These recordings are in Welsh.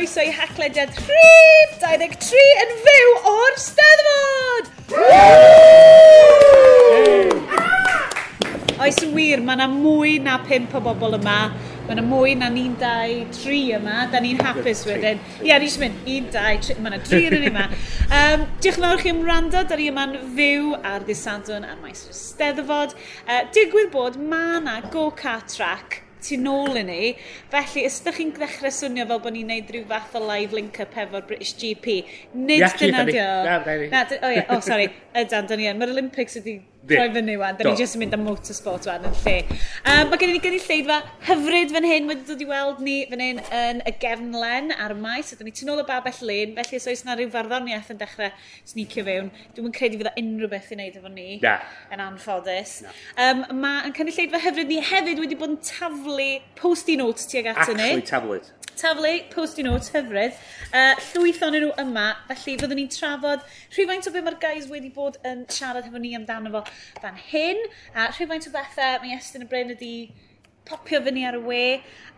croeso i haclediad rhif 23 yn fyw o'r Steddfod! Oes yn wir, mae yna mwy na pimp o bobl yma Mae yna mwy na un, dau, tri yma. Da ni'n hapus wedyn. Ie, ni eisiau mynd, un, dau, tri. Mae yna tri yn yma. Um, diolch yn fawr chi am rando. Da ni yma'n fyw ar ddisadwn ar maes yr Steddfod. Uh, digwydd bod mae yna go-car track tu nôl i ni. Felly, os ydych chi'n dechrau swnio fel bod ni'n neud rhyw fath o live link-up efo'r British GP, nid dyna di o. Na, da ni. Na, o, oh, sorry. Ydan, da ni yn. Mae'r Olympics ydi Rhoi fyny wan, da ni jyst yn mynd am motorsport wan yn lle. Um, mae gen i ni gynulleidfa hyfryd fan hyn, wedi dod i weld ni fan hyn yn y gefnlen ar y maes. Ydyn ni tu nôl y babell len, felly os oes yna rhyw farddoniaeth yn dechrau snicio fewn, dwi'n yn credu fydda unrhyw beth i wneud efo ni, Na. yn anffodus. Um, mae yn cynulleidfa hyfryd ni hefyd wedi bod yn taflu post-i notes tuag at ni. Actually, tablet taflu post-i notes hyfryd. Uh, llwyth o'n nhw yma, felly fyddwn ni'n trafod rhywfaint o beth mae'r guys wedi bod yn siarad hefo ni amdano fo fan hyn, a rhywfaint o bethau mae Estyn y Bryn ydi popio fyny ar y we.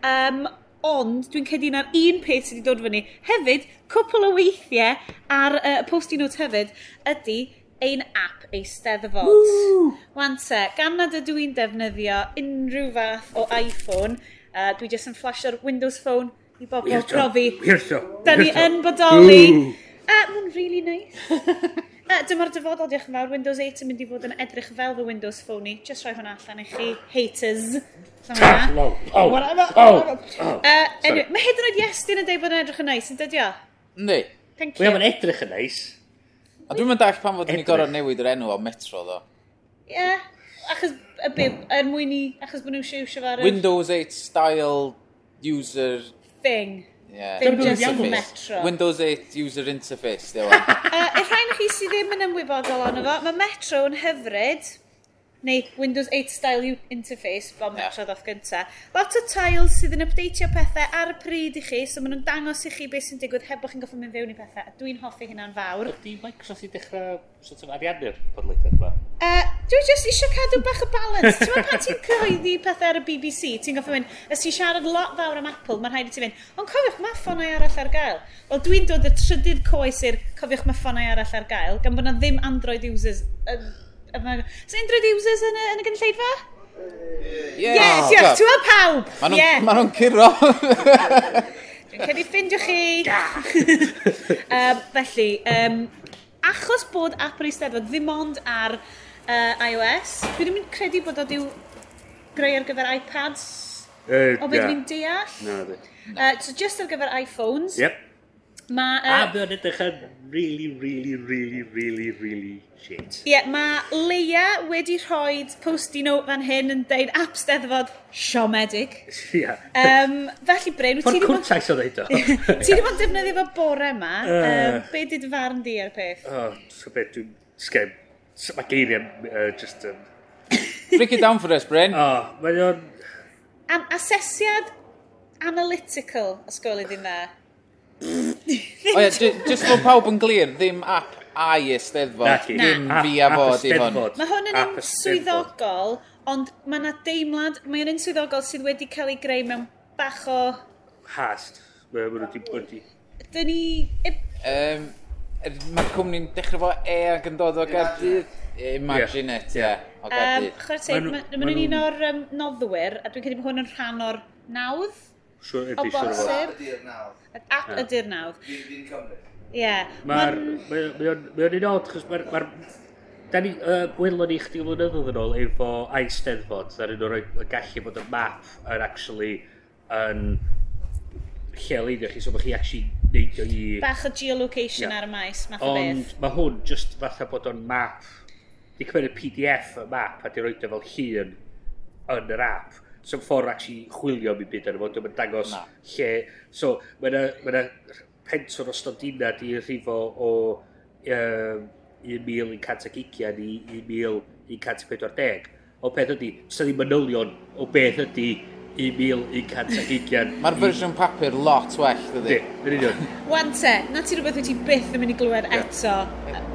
Um, ond dwi'n credu na'r un peth sydd wedi dod fyny hefyd, cwpl o weithiau ar y uh, post i notes hefyd, ydy ein app Eisteddfod. Wan te, gan nad ydw i'n defnyddio unrhyw fath o iPhone, uh, dwi jyst yn flasho'r Windows Phone i bobl brofi. Da ni yn bodoli. Uh, Mae'n really nice. Na, dyma'r dyfodol, diolch yn fawr. Windows 8 yn mynd i fod yn edrych fel fy Windows Phone i. Just rhoi hwnna allan i chi, haters. Llawn yna. Mae hyd yn oed Iestyn yn dweud bod yn edrych yn neis, yn dydio? Ni. Thank you. Wel, mae'n edrych yn neis. A dwi'n mynd all pan fod ni'n gorau newid yr enw o Metro, ddo. Ie. Yeah. Achos, y bib, er mwyn i, achos bod nhw'n siw siw siarad... Windows 8 style user... Thing. Yeah. Windows, Windows 8 user interface, ddewa. uh, y rhain chi sydd ddim yn ymwybodol ond efo, mae Metro yn hyfryd, neu Windows 8 style interface, fel yeah. tro ddoth gynta. Lot o tiles sydd yn updateio pethau ar y pryd i chi, so maen nhw'n dangos i chi beth sy'n digwydd heb bod chi'n goffi mynd fewn i pethau, a dwi'n hoffi hynna'n fawr. Ydy Microsoft i dechrau sort of ariannu'r podleidiad yma? Uh, dwi'n just eisiau cadw bach o balance. Ti'n meddwl pan ti'n cyhoeddi pethau ar y BBC, ti'n goffi mynd, ys ti'n siarad lot fawr am Apple, mae'n rhaid i ti fynd, ond cofiwch, mae ffonau arall ar gael. Wel, dwi'n dod y trydydd coes i'r cofiwch mae ffonau arall ar gael, gan bod na ddim Android users uh, Sa'n introducers yn y, yn y gynulleidfa? Yeah. Yes, ah, yes, oh, ti'n pawb. Maen nhw'n yeah. ma curo. Dwi'n cedi ffindio chi. um, felly, um, achos bod app yr Eisteddfod ddim ond ar uh, iOS, dwi ddim yn credu bod o diw greu ar gyfer iPads. Uh, o beth yeah. fi'n deall. Na, no. Uh, so just ar gyfer iPhones. Yep. Ma, uh, a mae o'n edrych yn really, really, really, really, really shit. Ie, yeah, mae Leia wedi rhoi post i note fan hyn yn deud ap steddfod siomedig. Ie. Yeah. Um, felly, Bryn, wyt ti wedi bod... cwrtais o ddeud o. ti wedi bod defnyddio fo bore yma. Uh, um, be di dy farn di ar peth? Oh, so beth dwi'n sgem. So, mae geiriau uh, just... Um... Break it down for us, Bryn. Oh, mae o'n... An asesiad analytical, os ysgol i'n dda o ie, jyst bod pawb yn glir, ddim app ai esteddfod, ddim fi a fod i hwn. Mae hwn yn un swyddogol, ond mae yna deimlad, mae yn un swyddogol sydd wedi cael ei greu mewn bach o... Hast. Mae nhw wedi bod i. Dyn ni... Um, Mae'r cwmni'n dechrau fo e ac yn dod o Gardydd. Imagine it, ie. O Gardydd. Um, Chwerteg, mae nhw'n un o'r um, noddwyr, a dwi'n credu bod hwn yn rhan o'r nawdd. Siwr o bosib. At y dirnawdd. Fi'n Cymru. Ie. Mae o'n un od, chos mae'r... Ma da ni, uh, welon ni chdi flynyddoedd yn ôl efo Aisteddfod, dda'r un o'r gallu bod y map yn actually yn lle leidio chi, so bod chi actually neidio i... Bach o geolocation yeah. ar y maes, math o beth. Ond mae hwn just fatha bod o'n map, di cymryd y PDF y map a di roed o e fel llun yn yr app so ffordd actually chwilio mi byd yn y fod, mae'n dangos Na. lle. So, mae'n ma pentor o stondina di rhifo o um, 1120 i 1140. O peth ydy, sydd ddim manylion o beth ydy i 1120. Mae'r fersiwn papur lot well, dydy. Di, yn union. Wan te, na ti rhywbeth wyt ti byth yn mynd i glywed eto.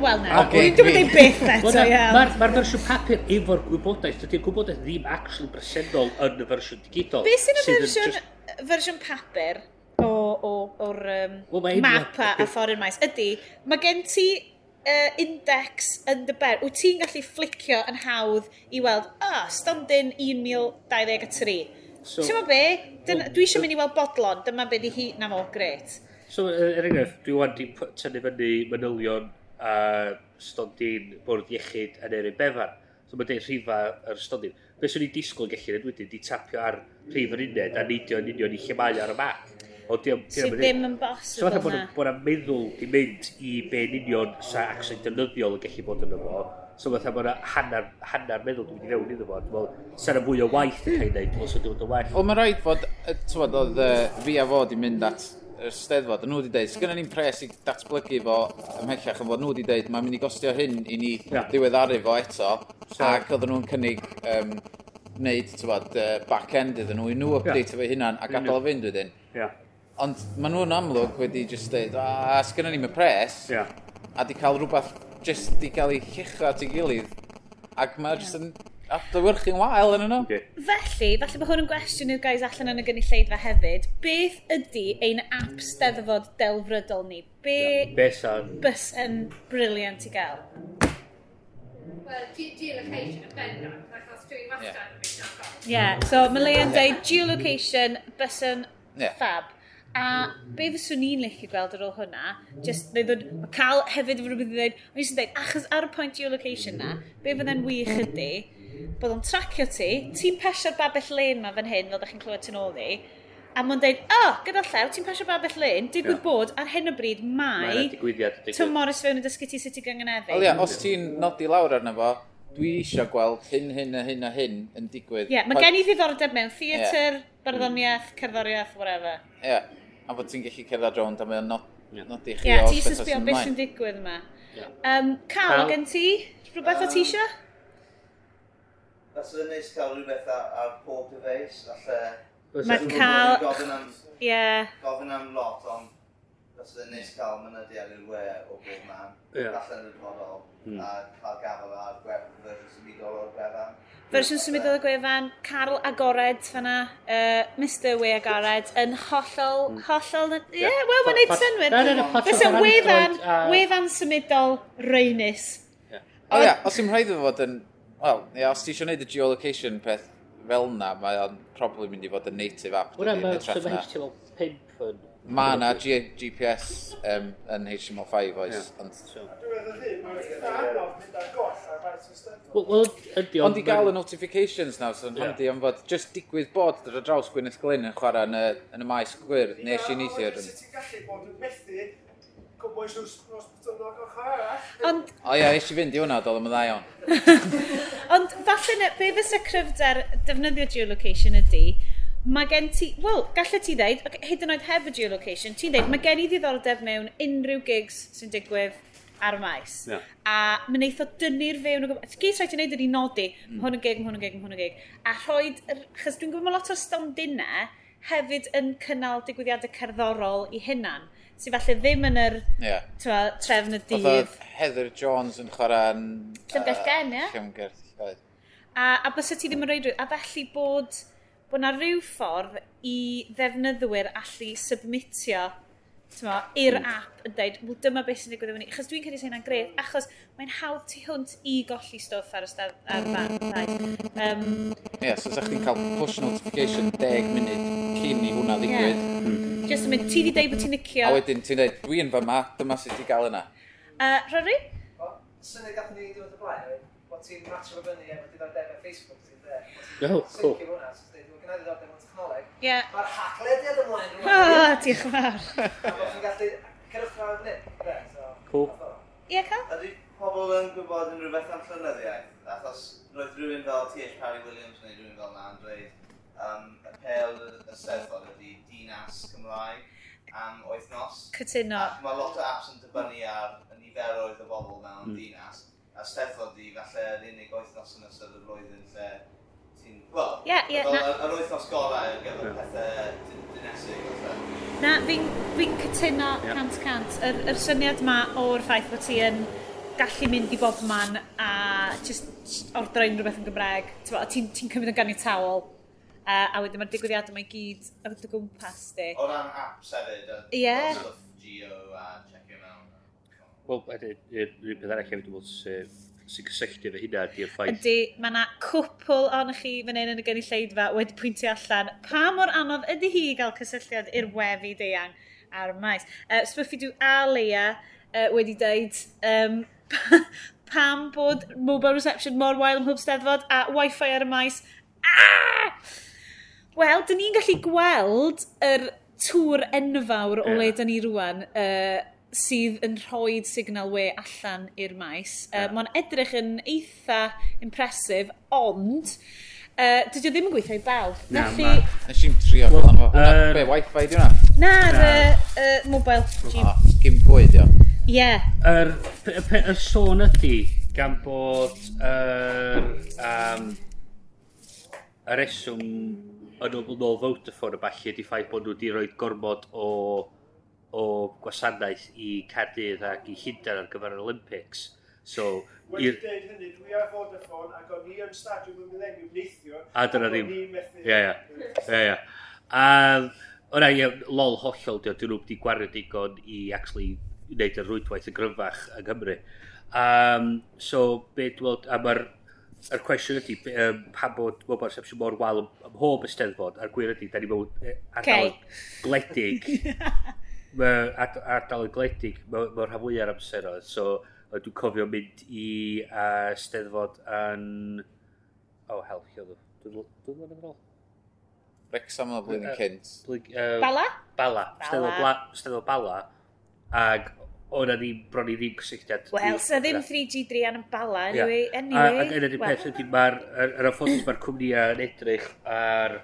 Wel na, okay, dwi'n dweud byth eto, ie. ma fersiwn papur efo'r gwybodaeth, dydy'r gwybodaeth ddim actually bresennol yn y fersiwn digidol. Be sy'n y fersiwn, fersiwn papur o, o, o'r um, map a a ffordd maes ydy, mae gen ti uh, index yn dy ber, wyt ti'n gallu flicio yn hawdd i weld, ah, oh, stondin 1023 So, Ti'n be? Dyna, dwi eisiau mynd i weld bodlon, dyma be di hi, na mo, gret. So, e- er enghraifft, dwi wan di tynnu fyny manylion a stondin bwrdd iechyd yn erin befan. So mae'n deud rhifa yr stondin. Be swn i disgwyl yn gallu gwneud wedyn, di tapio ar rhif yr uned a neidio yn union i lle mae ar y map. O, di, di, Sydd ddim yn bosib yna. So, bod yna meddwl i mynd i be'n union sa actually defnyddiol yn gallu bod yn y fo, So fatha bod yna hanner, hanner meddwl dwi'n mynd i fewn iddo fo. Dwi'n meddwl, sa'n fwy o waith yn cael ei wneud, os ydy'n dod well. Wel, mae'n rhaid fod, tywed, oedd uh, fi a fo di mynd at yr steddfod, a nhw wedi dweud, sgynna ni'n pres i datblygu fo ymhellach, fod nhw wedi dweud, mae'n mynd i gostio hyn i ni ja. diweddaru fo eto, so. ac oedden nhw'n cynnig um, wneud, tywed, uh, back-end iddyn nhw, i nhw update yeah. fo hynna'n, a gadael o fynd wedyn. Yeah. Ond maen nhw'n amlwg wedi just dweud, a sgynna ni'n pres, yeah. a di cael rhywbeth jyst di gael ei chichra at ei gilydd. Ac mae yeah. jyst yn adlywyrchu'n wael yn yno. Okay. Felly, falle bod hwn yn gwestiwn i'r gais allan yn y gynulleidfa hefyd, beth ydy ein app steddfod delfrydol ni? Be yeah. bys yn briliant i gael. Wel, geolocation yn bendant, achos dwi'n wastad yn mynd Ie, so mae Leia'n dweud geolocation, bysan yeah. fab. A be fyswn ni'n licio gweld ar ôl hwnna, just neu ddod, cael hefyd rhywbeth i ddweud, ond i'n dweud, achos ar y pwynt geolocation na, be fydda'n wych ydy, bod o'n tracio ti, ti'n pesio'r babell len ma fan hyn, fel da chi'n clywed ti'n ôl ni, a mae'n dweud, o, oh, gyda llew, ti'n pesio'r babell lyn, digwydd yeah. bod ar hyn o bryd mae Tom Morris fewn yn dysgu ti sut i gyngeneddu. Wel ia, os ti'n nodi lawr arno fo, dwi eisiau gweld hyn, hyn a hyn a hyn yn digwydd. Ie, yeah, mae gen i ddiddordeb mewn theatr, yeah barddoniaeth, cerddoriaeth, whatever. Ie, yeah. a bod ti'n gallu cerdded rownd a mae o'n not, nodi chi yeah, o beth sy'n sbio beth sy'n digwydd yma. Yeah. Um, Cal, gen ti? Rhywbeth um, o ti eisiau? Fysa yn neis cael rhywbeth ar pob dyfeis, alle... Mae cael... Ie. Gofyn am lot, ond fysa yn neis cael mynydiad i'r we o bob man, yeah. allan yn y podol, a cael gafel ar gwerth versus y mudol o'r gwefan. Fersiwn symudodd y gwefan, Carl Agored fanna, uh, Mr We Agored, yn hollol, mm. hollol, ie, yeah, wel, mae'n neud synwyr. Fes Fysa wefan, wefan symudol reinus. O ia, os i'n rhaid i fod yn, wel, ia, os ti eisiau gwneud y geolocation peth fel na, mae o'n probably mynd i fod yn native app. Wna, mae'n hytio fel pimp yn Mae yna GPS um, yn HTML5 oes. Yeah. Ond... Wel, well, ydy ond... i gael y notifications nawr, so'n yeah. handi am fod just digwydd bod ar y draws Gwyneth Glyn yn chwarae yn y, yn y maes gwir, nes i neithio'r... Sut ti'n gallu bod yn methu cwbwys nhw'n sbwtwnog o'ch arall. Ond... O ia, eisiau fynd i hwnna, doedd o'n dda iawn. Ond falle, be fysa cryfder defnyddio geolocation ydy, mae gen ti, wel, gallai ti ddeud, hyd yn oed heb y geolocation, ti'n ddeud, mae gen i ddiddordeb mewn unrhyw gigs sy'n digwydd ar y maes. Yeah. A mae'n eitho dynnu'r fewn o gwybod. Gys rhaid i wneud ydy nodi, mm. hwn yn gig, hwn yn gig, hwn yn gig. A rhoi, chys dwi'n gwybod mae lot o'r stondinau hefyd yn cynnal digwyddiadau cerddorol i hynna'n. sydd falle ddim yn yr yeah. twa, trefn y dydd. Oedd Heather Jones yn chwarae'n... Llyfgell gen, ie? Llyfgell, oedd. A, a bys ti ddim yn rhaid... A felly bod bod yna rhyw ffordd i ddefnyddwyr allu submitio tyma, i'r hmm. app yn dweud, wel dyma beth sy'n digwydd efo ni. Achos dwi'n credu sy'n gret, achos mae'n hawdd tu hwnt i golli stwff ar y stad ar fan. Um, Ie, yeah, so sa'ch chi'n cael push notification 10 munud cyn i hwnna ddigwydd. Yeah. Mm. Just yn mynd, ti di dweud bod ti'n nicio. A wedyn ti'n dweud, dwi'n fyma, dyma sydd wedi gael yna. Uh, Rory? Syniad gath ni ddiwedd y blaen, bod ti'n match o fyny efo diddordeb Facebook ti'n dweud. Oh, cool. Sy'n hwnna, gynnau ddiddordeb yn technoleg, yeah. mae'r hacklediad ymlaen rhywun. Ah, diolch yn fawr. A bod chi'n gallu cyrwch rhaid yn hyn. Cool. Ie, cael. Ydy pobl yn gwybod yn rhywbeth am llynyddiaeth, achos roedd rhywun fel T.H. Parry Williams neu rhywun fel na'n dweud, um, y pel y Steddfod ydy dinas Cymraeg am oethnos. Cytuno. Mae lot o apps yn dibynnu ar y niferoedd o bobl mewn mm. dinas, a Steddfod ydy falle yr unig oethnos yn ystod y flwyddyn lle ti'n... Wel, yeah, yeah, fel yr wythnos gorau yn gyfer yeah. pethau dynesig. Na, fi'n fi cytuno yeah. cant cant. Yr, yr syniad ma o'r ffaith bod ti yn gallu mynd i bob man a just ordro unrhyw beth yn Gymraeg. Ti'n ti, ti cymryd yn ganiatawol Uh, a wedyn mae'r digwyddiadau mae gyd ar dy gwmpas di. O ran apps hefyd. Ie. Yeah. Geo a check him out. Wel, yr un peth arall hefyd, dwi'n sy'n cysylltu fe hynna di'r ffaith. Ydy, mae yna cwpl o'n chi fan hyn yn y gynulleidfa wedi pwyntio allan. Pa mor anodd ydy hi gael cysylltiad i'r wefi deang ar maes? Uh, Sbwffi dwi a Leia uh, wedi dweud um, pam bod mobile reception mor wael ym mhob steddfod a wifi ar y maes. Ah! Wel, dyn ni'n gallu gweld yr tŵr enfawr o le dyn ni rwan uh, sydd yn rhoi signal we allan i'r maes. Yeah. Uh, Mae'n edrych yn eitha impresif, ond uh, dydy o ddim yn gweithio i bawb. Na, Felly... Nes i'n trio well, hwnnw. Uh, Be, wifi di hwnna? Na, ar uh, uh, mobile. Oh, Gym gwyd, ia. Ie. Yr er, sôn ydy gan bod yr... Um, y reswm yn ôl Vodafone y falle di ffaith bod nhw wedi rhoi gormod o o gwasanaeth i Cardydd ac i Llundain ar gyfer yr Olympics. So, Wedi dweud hynny, dwi ar Vodafone ac o'n i yn stadiwm yn Millennium neithio. A dyna ddim. Ie, ie. Ie, ie. A, o'na, ie, lol hollol, dwi nhw wedi gwario digon i actually wneud y rwydwaith y gryfach yng Nghymru. Um, so, be dwi'n meddwl, a mae'r yr cwestiwn ydy, um, pa bod mobile reception mor wal ym, ym mhob ysteddfod, a'r gwir ydy, da ni mewn e, ardal gledig mae ad, ardal yn gledig mewn ma, rhan fwyaf o'r amser oedd. So, dwi'n cofio mynd i uh, steddfod yn... O, Oh, hel, chi oedd Dwi'n mynd yn ôl. Wrexham oedd blwyddyn cynt. Bala? Bala. Steddfod Bala. Ag o'na ni bron i ddim cysylltiad. Wel, so ddim 3G Drian yn bala, anyway. Yeah. anyway. Ac yn ydy'r peth ydy, mae'r affonus mae'r cwmnïau yn edrych ar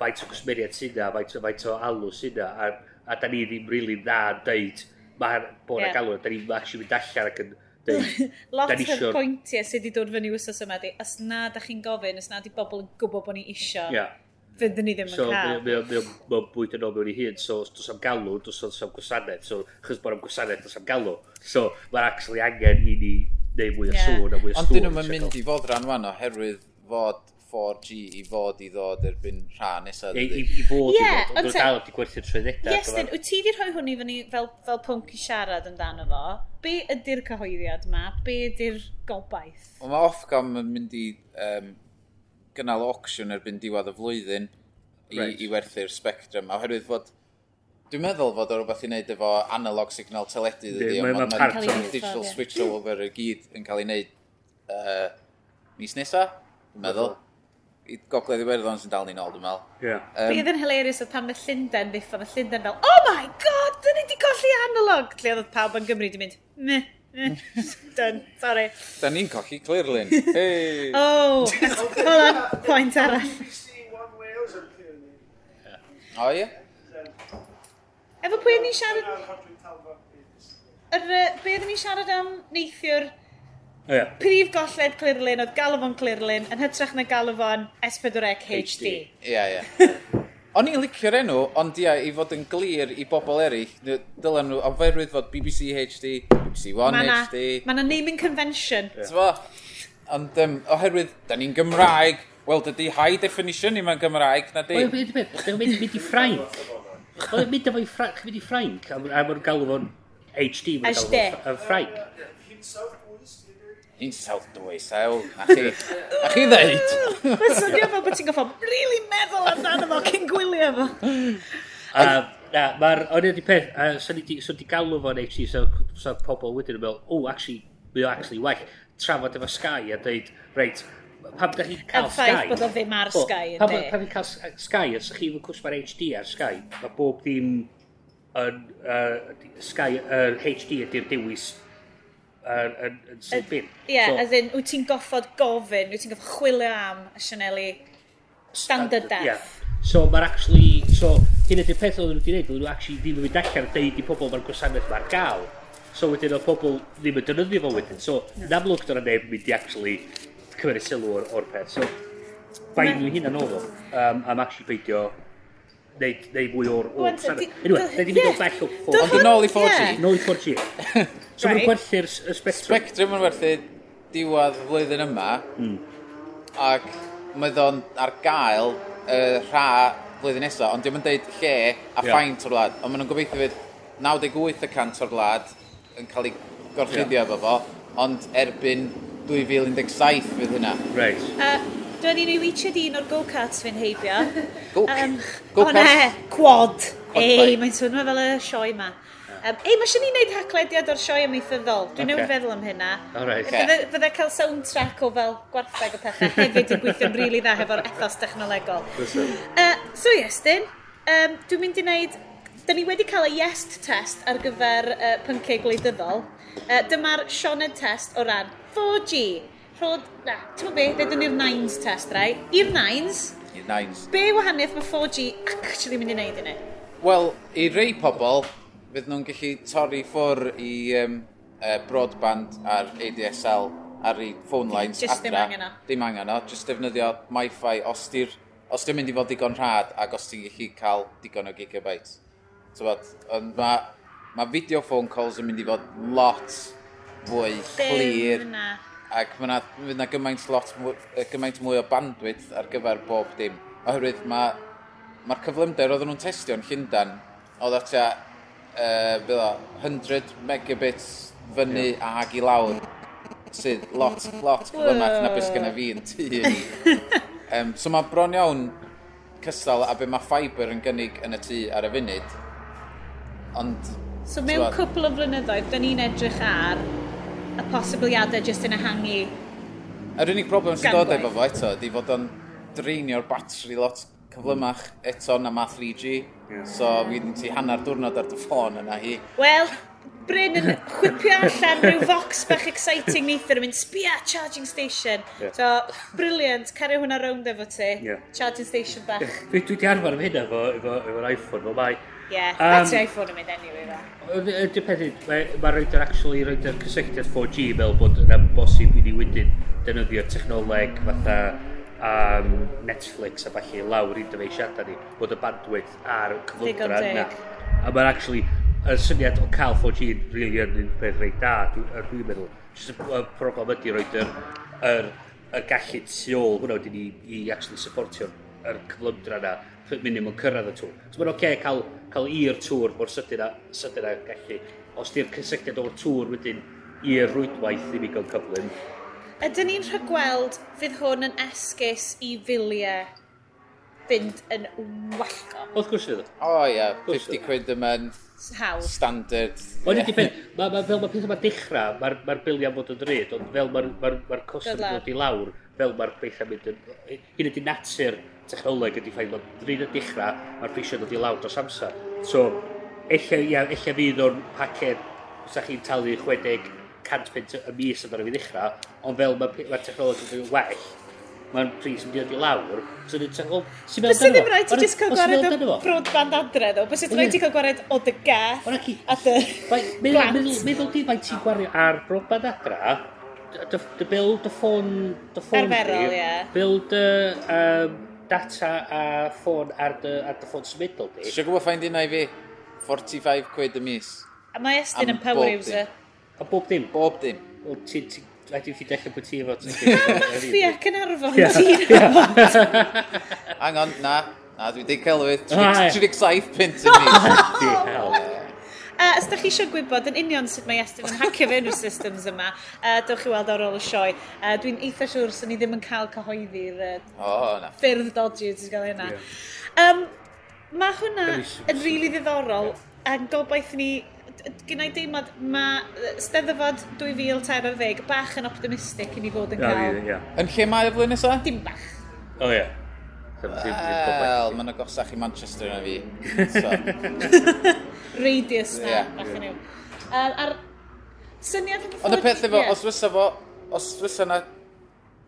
faint o cwsmeriad sydd na, faint o alw sy'n a a da ni ddim rili really dda yn deud, mae'r bod yeah. galw, da ni'n actually mynd allan ac yn deud, Lot o'r isio... pwyntiau sydd wedi dod fyny wsos yma, di, os na da chi'n gofyn, os na di bobl yn gwybod bod ni isio, yeah. fyddwn ni ddim so, yn cael. Mae o'n bwyd yn ôl mewn i hun, so os does am galw, does am gwasanaeth, so chys bod am gwasanaeth, does am galw. So mae'r actually angen i ni neu mwy o yeah. sŵn a mwy o sŵn. Ond dyn nhw'n mynd i fod rhan wan oherwydd fod 4G i fod i ddod erbyn rhan nesaf. I, i, I fod yeah, i fod, ond dal wedi gwerthu'r trwyddedau. Yes, then, wyt ti wedi rhoi hwn i fyny fel, fel pwnc i siarad amdano fo? Be ydy'r cyhoeddiad yma? Be ydy'r gobaith? Wel, mae Ofcom yn mynd i um, gynnal auction erbyn diwedd y flwyddyn i, right. i werthu'r spectrum, A oherwydd fod Dwi'n meddwl fod o rhywbeth i wneud efo analog signal teledu ydy, ond mae ma digital switch over y gyd yn cael ei wneud uh, mis nesaf, dwi'n meddwl i gogledd Iwerddon sy'n dal ni'n ôl, dwi'n meddwl. Yeah. Um, Bydd yn hilarious oedd pan mae Llundain ddiffo, mae Llundain fel, oh my god, dyn ni wedi colli analog! Lle oedd pawb yn Gymru di mynd, meh. Done, sorry. Da ni'n colli Clearlyn. Hey. oh, hold on, point arall. O, ie? Efo pwy o'n i'n siarad... Yr, be oedd i'n siarad am neithiwr Yeah. Prif golled Clirlyn oedd galw fo'n yn hytrach na galw fo'n S4C HD. Ie, ie. O'n i'n licio'r enw, ond ia, i fod yn glir i bobl eraill, dylen nhw oferwydd fod BBC HD, BBC One ma na, HD. Mae yna naming convention. Yeah. Ond um, oherwydd, da ni'n Gymraeg, wel, dydy high definition i mewn Gymraeg, na di. Wel, beth, beth, beth, beth i Ffrainc. Wel, mynd efo'i Ffrainc, mynd i Ffrainc, a mae'n galw fo'n HD, mae'n galw fo'n Ffrainc un South dwy sawl, a chi, a chi ddeud. Mae'n swnio fel bod ti'n goffo, really meddwl amdano fo cyn gwylio fo. A, na, mae'r, o'n i'n peth, a sy'n di, so di galw fo'n HD, so, so pobl wedyn yn meddwl, o, actually, mae o actually well, trafod efo Sky a dweud, reit, pam da chi'n cael Sky... Yn ffaith bod o ddim ar Sky, yn Pam, pam chi'n cael Sky, os ydych chi'n cwrs mae'r HD ar Sky, mae bob dim yn uh, Sky, uh, HD ydy'r dewis yn, yn, yn sipin. Ie, yeah, so, as in, wyt ti'n goffod gofyn, wyt ti'n goffod chwilio am y Sianeli standard death. Yeah. So mae'r actually, so hyn ydy'r peth oedden nhw wedi gwneud, oedden nhw actually ddim yn mynd allan deud i pobl mae'r gwasanaeth mae'r gael. So wedyn oedd pobl ddim yn dynyddio fo wedyn. So yn amlwg dyna neb yn mynd i actually cymryd sylw o'r, or peth. So, fain nhw hyn yn oedd o, um, am actually beidio neud, neud mwy o'r... o'r anyway, da di mynd o bell o ffwrdd. Ond yn ôl i 4G. Yn ôl i 4G. So mae'n gwerthu'r spectrum. Spectrum yn werthu diwad flwyddyn yma. Hmm. Ac mae o'n ar gael uh, rha flwyddyn nesaf, ond diolch yn deud lle a yeah. ffaint o'r wlad. Ond maen nhw'n gobeithio fydd 98% o'r wlad yn cael ei gorchuddio efo fo, ond erbyn 2017 fydd hynna. Right. Uh, Dwi'n ni'n wytio di un o'r go-karts fe'n heibio. um, go o ne, quad. Ei, mae'n swnio fel y sioe ma. Um, Ei, mae sy'n ni'n neud haclediad o'r sioe amaethyddol. Dwi'n okay. feddwl am hynna. Right. Fydde fydda cael soundtrack o fel gwartheg o pethau hefyd yn gweithio'n rili really dda hefo'r ethos technolegol. uh, so, Iestyn, um, dwi'n mynd i wneud da ni wedi cael y yest test ar gyfer uh, pynciau gwleidyddol. Uh, dyma'r Sioned test o ran 4G rhod... Na, ti'n be, dedwn ni'r nines test, rai. I'r nines... I'r nines. Be wahaniaeth mae 4G actually mynd i wneud i ni? Wel, i rei pobl, fydd nhw'n gallu torri ffwr i um, uh, broadband a'r ADSL ar ei phone lines just adra. Dim angen o. Dim angen o, just defnyddio MiFi os di'r os di'n mynd i fod digon rhad ac os ti'n gallu cael digon o gigabytes. So bod, ond mae ma video phone calls yn mynd i fod lot fwy clir. Dim ac mae yna, ma na gymaint, lot, gymaint mwy o bandwidth ar gyfer bob dim. Oherwydd mae'r ma, cyflymder oedden nhw'n testio'n Llundan, oedd atia uh, bydda, 100 megabits fyny yeah. ag i lawr, sydd lot, lot cyflymach na beth gyda fi yn tŷ. um, so mae bron iawn cystal a be mae ffaibr yn gynnig yn y tŷ ar y funud. Ond, so mewn cwpl o flynyddoedd, da ni'n edrych ar y posibiliadau jyst yn ehangu. Yr unig broblem sy'n dod efo fo eto, di fod o'n dreinio'r batri lot cyflymach eto na ma 3G. Yeah. So fi'n ti hanner diwrnod ar dy ffôn yna hi. Wel, Bryn yn chwipio allan rhyw fox bach exciting neithio yn mynd sbia charging station. Yeah. So, briliant, cario hwnna rownd efo ti. Yeah. Charging station bach. Dwi, dwi di arfer am hynna efo, efo, efo'r iPhone, fel mae Yeah, um, that's iPhone yn mynd anyway, right? Ydy pethyd, mae ma roed yn actually roed yr cysylltiad 4G fel bod yn bosib i ni wedyn defnyddio technoleg fatha um, Netflix a falle lawr i dyfeisiadau ni, bod y bandwidth ar cyflwndra yna. A mae'n actually, y syniad o cael 4G yn rili yn un peth reit da, dwi'n dwi meddwl. Jyst y problem ydy roed yr, yr, yr gallu tu ôl hwnna wedyn i, i actually supportio'r cyflymdra yna, minimum cyrraedd y tŵr. So mae'n oce okay cael cael i'r tŵr mor sydyn a, sydyn a gallu. Os di'r cysylltiad o'r tŵr wedyn i'r rwydwaith i mi gael cyflym. Ydyn ni'n rhagweld fydd hwn yn esgus i filiau fynd yn wallgo. Oedd gwrs iddo. O oh, ie, yeah. 50 quid yma'n standard. Ond yeah. pen, ma, ma, fel mae pethau mae dechrau, mae'r ma, ma biliau fod yn rhaid, ond fel mae'r ma, ma, ma costau yn dod i lawr, fel mae'r pethau mynd yn... Hyn ydy natur technoleg ydy ffaith, ond rydyn yn dechrau, mae'r prisio dod i lawr dros amser. So, ella, ia, ella fydd o'n paced, sa chi'n talu 60 cant pint y mis yn dod i ddechrau, ond fel mae'r ma technoleg yn well, mae'n pris yn dod i lawr, so ni'n teimlo... Bys ti ddim rhaid ti jyst cael gwared o broadband adre, ddo? Bys ti rhaid ti cael gwared o dy gath a dy... Meddwl glant. meddwl- meddwl di mae ti'n gwario ar broadband adra, dy, dy build y ffôn... Dy ffôn Arferol, ie. Yeah. Build y um, data a ffôn ar dy, ar dy ffôn symudol di. Sio gwybod ffain dyna i fi? 45 quid y mis. A mae Estyn yn power user. A bob dim? Bob dim. Wel, ti, ti, rhaid i ffyd dechrau bod ti efo. Fi ac yn arfon ti. Hang on, na. Na, dwi wedi celwydd. 37 pint y mis. uh, os da chi eisiau gwybod yn union sut mae Estyn yn hacio fe nhw'r systems yma, uh, dewch chi weld ar ôl y sioe. Uh, Dwi'n eitha siwr sy'n ni ddim yn cael cyhoeddi'r uh, oh, na. ffyrdd dodgy sy'n cael hynna. Um, mae hwnna yn rili really ddiddorol a'n gobaith ni gyda i deimlad mae steddfod 2013 bach yn optimistic i ni fod yn cael. Yeah, yeah. Yn lle mae y flwyddyn nesaf? Dim bach. O oh, ie. Yeah. Wel, mae'n agosach i Manchester yna fi. So. radius na, yeah, bach yn yw. Um, a'r syniad yn Ond y peth efo, os fysa fo, os fysa na,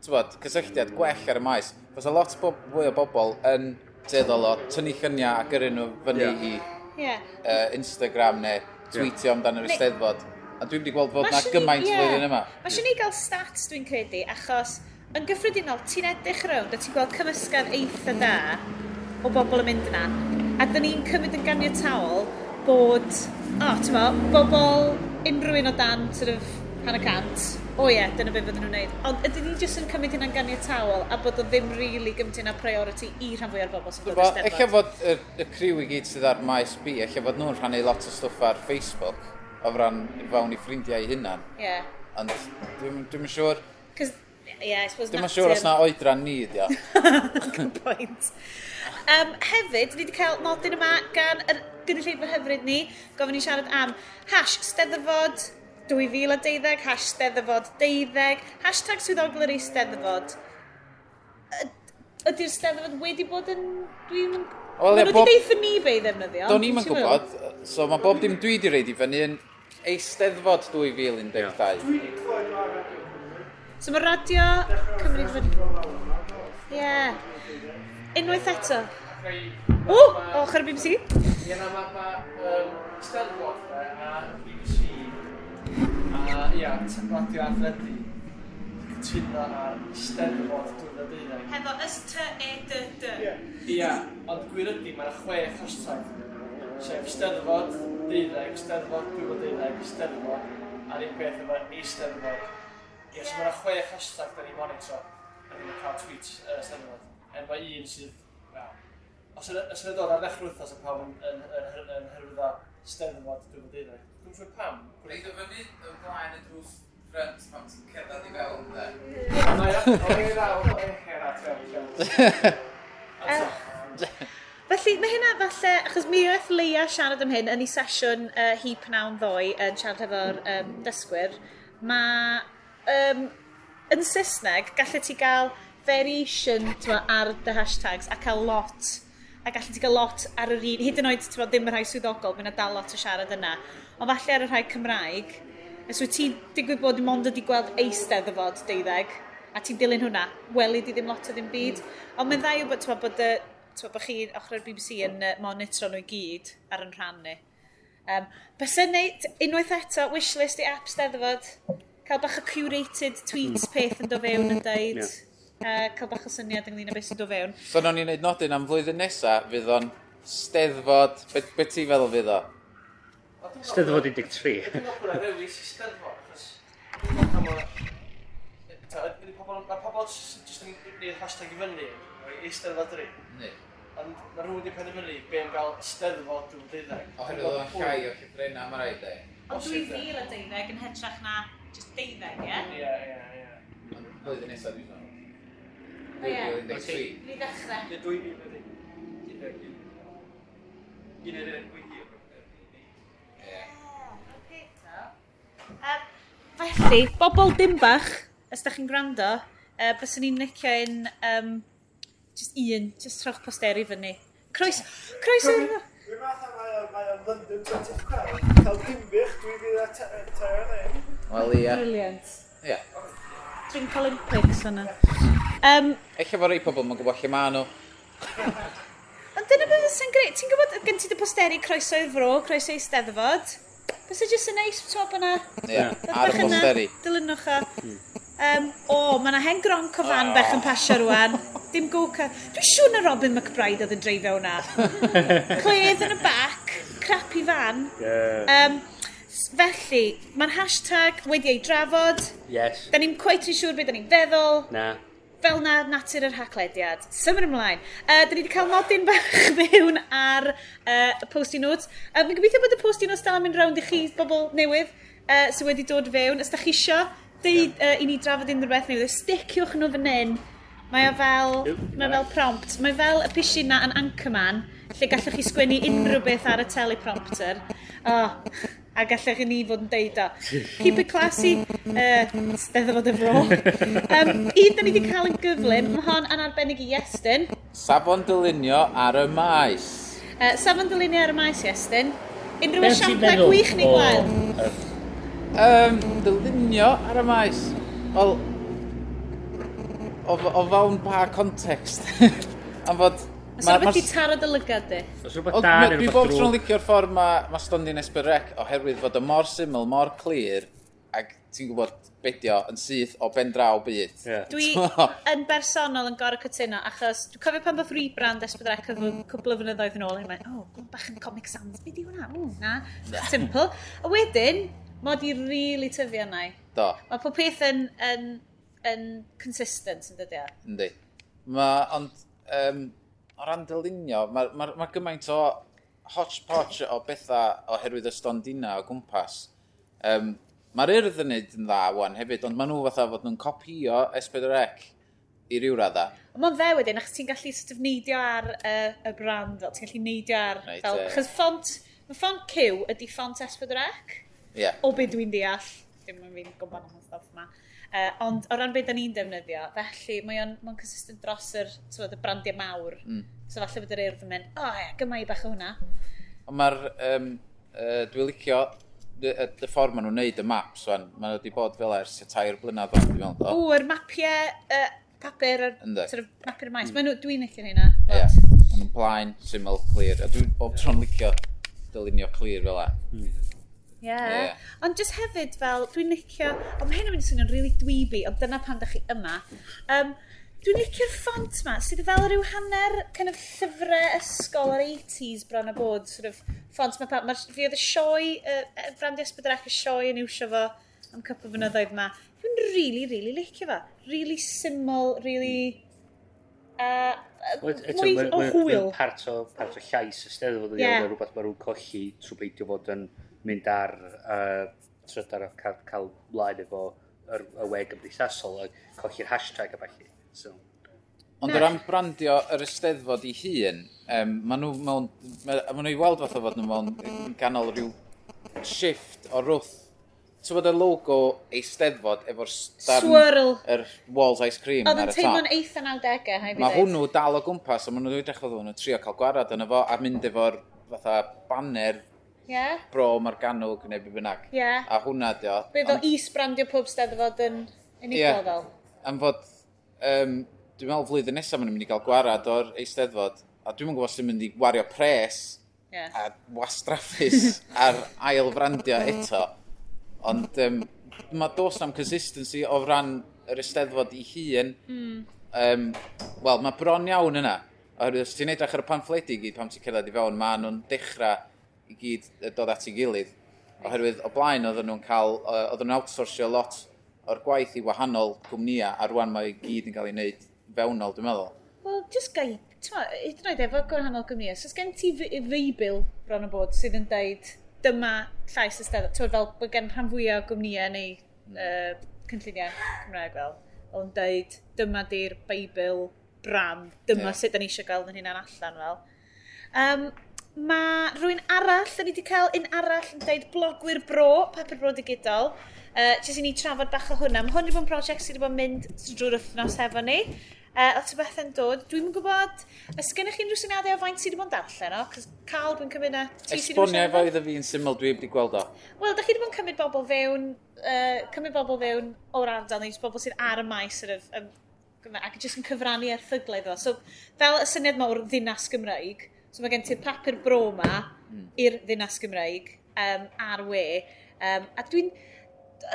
tywod, cysylltiad gwell ar y maes, fysa lot bob, fwy o bobl yn teddol o tynnu lluniau a gyrru nhw fyny yeah. i yeah. uh, Instagram neu tweetio yeah. amdano'r Eisteddfod. A dwi wedi gweld fod ma na gymaint yeah. flwyddyn yma. Mae eisiau ni gael stats dwi'n credu, achos yn gyffredinol, ti'n edrych rownd a ti'n gweld cymysgan eitha da o bobl yn mynd yna. A dyn ni'n cymryd yn ganiataol bod, o, oh, ti'n meddwl, bobl unrhyw un o dan sort of pan y cant, o oh, ie, yeah, dyna beth fydden nhw'n neud. Ond ydy ni jyst yn cymryd hynna'n ganiatawol a bod o ddim rili really gymryd hynna priority i rhan fwy o'r bobl sy'n dod i'r Eich fod y, y criw i gyd sydd ar maes B, eich fod nhw'n rhannu lot o stwff ar Facebook o fran fawn i ffrindiau hunan. Ie. Yeah. Ond dwi'n dwi siŵr... Cos, ie, yeah, I suppose... Dwi'n siŵr os na oedran ni, dio. Good point. Um, hefyd, ni wedi cael nodyn yma gan y gynulleidfa hyfryd ni, gofyn ni siarad am hash steddfod 2012, hash steddfod 12, hashtag swyddogol yr eisteddfod. Ydy'r steddfod wedi bod yn... Dwi'n... Wel, Mae'n wedi deitha ni fe i ddefnyddio. Do'n ni'n gwybod, so mae bob dim dwi wedi reid i fyny yn eisteddfod 2012. So mae radio Cymru... wedi... Ie. Yeah. Unwaith eto. O, ochr y BBC. Ie, na, mae ma, um, Steddfod a BBC a, ia, radio athledu cytuno ar Steddfod 2012. Hefo S-T-E-D-D. Ia, ond gwir ydy, mae'n chwech hashtag. Sef Steddfod 12, Steddfod 2012, Steddfod a'r un peth efo Eisteddfod. Ie, so mae'n chwech hashtag da ni monitro. Da ni'n cael tweets uh, Steddfod. Er efo un sydd, wel, os yna, os yna dod ar ddechrau wythnos a pawb yn, yn, yn, yn, yn hyrwyddo steddfod dwi'n dweud unai. Dwi'n siŵr pam. Gwneud o fyny o blaen y drws ffrant pan ti'n cerdded i fewn de. Na ia, o'r i'n awr o'n her at fewn. Felly, mae hynna falle, achos mi oedd Leia siarad am hyn yn ei sesiwn uh, hi pnawn ddoe yn siarad efo'r um, dysgwyr, mae um, yn Saesneg gallu ti gael variation twa, ar dy hashtags a cael lot a gallu ti gael lot ar yr un, hyd yn oed twa, ddim y rhai swyddogol, mae'n dal lot o siarad yna. Ond falle ar y rhai Cymraeg, os wyt ti digwydd bod dim ond wedi gweld eistedd y fod deuddeg, a ti'n dilyn hwnna, weli di ddim lot o ddim byd. Ond mae'n ddau bod, twa, bod, y, twa, bod chi ochr o'r BBC yn monitro nhw i gyd ar yn rhan ni Um, Bysa neud unwaith eto wishlist i apps deddfod, cael bach o curated tweets peth yn do fewn yn dweud. Yeah uh, cael bach o syniad ynglyn â beth sy'n dod fewn. So, nawn ni'n neud nodyn am flwyddyn nesaf, fydd o'n steddfod, beth be ti'n feddwl fydd o? Steddfod 13. Dwi'n gwybod bod yna rewis i steddfod, achos... Mae pobl jyst yn gwneud hashtag i fyny, i steddfod dri. Ond mae rhywun wedi penderfynu be yn gael steddfod dwi'n deuddeg. Oherwydd o'n llai o llyfrena mae rhaid e. Ond dwi ddil y deuddeg yn hytrach na just deuddeg, ie? Ie, ie, ie. Ond blwyddyn nesaf dwi'n Ie. Next week. Ni ddechrau. Neu dwy mil ydy. Gyda un yr un gweithio. Ie. Felly, bobl dim bach, os da chi'n gwrando, uh, byswn ni'n licio un, um, just un, just troch posteri fyny. Croes, croes yn... Dwi'n math mae o'n London 25, cael dimbych, dwi'n fydd a Tara Wel, ie. Brilliant. Ie drink Olympics yna. Um, Eich efo rei pobl, mae'n gwybod lle maen nhw. Ond dyna beth sy'n greu. Ti'n gwybod, gen ti dy posteri croeso i'r fro, croeso i steddfod. Bys e jyst yn neis, ti'n gwybod yna. Ie, ar y posteri. Dilynwch o. Um, o, mae yna hen gron cofan oh. bech yn pasio rwan. Dim go-car. Dwi'n siŵr na Robin McBride oedd yn dreifio hwnna. Cledd yn y bac, crappy fan. Yeah. Um, Felly, mae'r hashtag wedi ei drafod. Yes. Da ni'n cweith yn siŵr beth da ni'n feddwl. Na. Fel na natur yr haclediad. Symud ymlaen. Uh, da ni wedi cael nodyn bach mewn ar uh, post-it notes. Uh, Mi'n gobeithio bod y post-it notes dal yn mynd rownd i chi, bobl newydd, uh, sydd wedi dod fewn. Os da chi isio, deud yeah. uh, i ni drafod unrhyw beth newydd. Sticiwch nhw fan hyn. Mae o fel, mae fel prompt. Mae fel y pishin na yn Anchorman, lle gallwch chi sgwennu unrhyw beth ar y teleprompter. Oh a gallech ni fod yn deud o. Keep it classy, uh, steddfod y fro. Um, un, da ni wedi cael yn gyflym, mae hon yn arbennig i Iestyn. Safon dylunio ar y maes. Uh, safon dylunio ar y maes, Iestyn. Unrhyw esiamplau gwych ni gweld? Um, dylunio ar y maes. Wel, o, o fawn pa context. Am fod Oes rhywbeth ti taro dy lygad di? Oes rhywbeth da neu Dwi bob tro'n licio'r ffordd mae ma Stondin Esbyrrec oherwydd fod y mor syml, mor clir, ac ti'n gwybod bedio yn syth o ben draw byd. Yeah. Dwi yn bersonol yn gorau cytuno, achos dwi'n cofio pan bydd rebrand Esbydra cwbl o flynyddoedd yn ôl, yn mynd, o, oh, bach yn Comic Sans, beth di hwnna? O, na, simple. A wedyn, mod i rili really tyfu yna. Do. Mae pob peth yn, yn, yn consistent yn dydio. Yndi. Ma, ond, um, o ran dylunio, mae ma, ma gymaint o hodgepodge o bethau oherwydd y stondina o gwmpas. Um, Mae'r urdd yn neud yn dda wan hefyd, ond maen nhw fatha fod nhw'n copio S4C i ryw radda. Ond mae'n fe wedyn, achos ti'n gallu sort of neidio ar uh, y brand, fel ti'n gallu neidio ar... Right, fel, achos font, mae ffont Q ydy ffont S4C, yeah. o beth dwi'n deall. Dim yn fi'n gwybod am y stuff yma. Uh, ond o ran beth da ni'n defnyddio, felly mae o'n ma consistent dros yr, so, y brandiau mawr. Mm. So falle bod yr urdd yn mynd, o oh, ie, gyma i bach o hwnna. Ond Mae'r, um, uh, dwi'n licio y, y ffordd maen nhw'n neud y maps, wan, maen nhw wedi bod fel ers y tair blynedd o'n dwi'n meddwl. O, yr mapiau uh, papur, yr sort of, papur maes. Mm. Dwi'n licio hynna. Ie, yeah. maen nhw'n blaen, syml, clir. A dwi'n bob tro'n licio dylunio clir fel e. Mm. Ie. Yeah. yeah. Ond just hefyd fel, dwi'n licio, ond mae hyn yn mynd i swnio'n really dweeby, ond dyna pan da chi yma. Um, dwi'n licio'r ffont ma, sydd fel rhyw hanner kind of llyfrau ysgol o'r 80s bron a bod, sort of ffont ma, ma fi oedd y sioi, uh, brandi Ysbydrach y sioi yn iwsio fo am cwpl fynyddoedd ma. Dwi'n really, really licio fo. Really syml, really... Uh, mwy o hwyl. Part o, part o llais y steddfod yeah. rhywbeth mae rhywun colli trwy beidio fod yn mynd ar uh, trydar o cael, cael blaen efo yr, y we gymdeithasol a colli'r hashtag a falle. So. Ond o ran brandio yr ysteddfod i hun, um, maen nhw, mewn, ma nhw i weld fatha fod nhw mewn ganol rhyw shift o rwth. So bod y logo eisteddfod efo'r starn... Swirl. ...yr Walls Ice Cream ar y top. Oedd yn teimlo'n eitha 90au, ha'i Mae hwnnw dal o gwmpas, a maen nhw wedi dechrau nhw'n trio cael gwarad yna fo, a mynd efo'r fatha banner yeah. bro mae'r ganwg neu be bynnag. Yeah. A hwnna di o. Bydd o is-brandio pob steddfod yn unigol yeah. fel. Am fod, um, dwi'n meddwl flwyddyn nesaf maen nhw'n mynd i gael gwarad o'r eisteddfod, a dwi'n gwybod sy'n mynd i wario pres yeah. a wastraffus ar ail frandio eto. Ond um, mae dos am consistency o ran yr eisteddfod i hun. Mm. Um, Wel, mae bron iawn yna. Oherwydd, os ti'n edrych ar y pamffledi gyd pam ti'n cyrraedd i fewn, maen nhw'n dechrau i gyd dod at ei gilydd. Oherwydd o blaen oedden nhw'n cael, oedden nhw'n outsourcio lot o'r gwaith i wahanol gwmnïau a rwan mae gyd yn cael ei wneud fewnol, dwi'n meddwl. Wel, just gai, hyd yn oed efo gwahanol gwmnïau, so gen ti feibil bron o bod sydd yn deud dyma llais y ystafell, ti'n fel bod gen rhan fwyaf o gwmnïau neu uh, cynlluniau Cymraeg fel, ond deud dyma di'r Beibl bram, dyma yeah. sut da ni eisiau gael yn hynna'n allan fel. Um, Mae rhywun arall, da ni wedi cael un arall yn dweud blogwyr bro, papur bro digidol. Uh, jyst i ni trafod bach o hwnna. Mae hwn wedi bod yn prosiect sydd wedi bod yn mynd drwy'r wythnos hefo ni. Uh, lot o beth yn dod. Dwi'n yn gwybod, ys gennych chi unrhyw syniadau o faint sydd wedi bod yn darllen o? Cos Carl, dwi'n cymryd na... Esbonio efo iddo fi yn syml, dwi wedi gweld o. Wel, da chi wedi bod yn cymryd bobl fewn, uh, cymryd bobl fewn o'r ardal, neu bobl sydd ar y maes sort yr, yr, ac jyst yn cyfrannu erthyglau iddo. So, fel y syniad mae o'r ddinas Gymraeg, So mae gen ti'r papur bro ma hmm. i'r ddinas Gymraeg um, ar we. Um, a dwi'n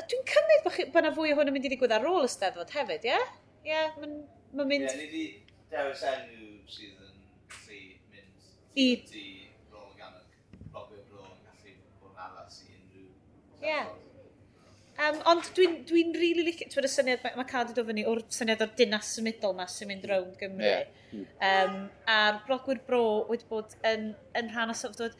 dwi cymryd bod bo, bo na fwy o hwn yn mynd i ddigwydd ar ôl y steddfod hefyd, ie? Ie, yeah, mae'n ma mynd... Ie, yeah, ni di dewis enw sydd yn gallu mynd i... i... Rôl y gannog, Bro yn gallu bod yn addas i unrhyw... Ie. Yeah. Um, ond dwi'n dwi, dwi rili really licio, ti'n y syniad, mae ma Cad yn dod fyny o'r syniad o'r dinas symudol yma sy'n mynd rownd Gymru. Yeah. Um, a'r blogwyr bro wedi bod yn, yn rhan o sefydlod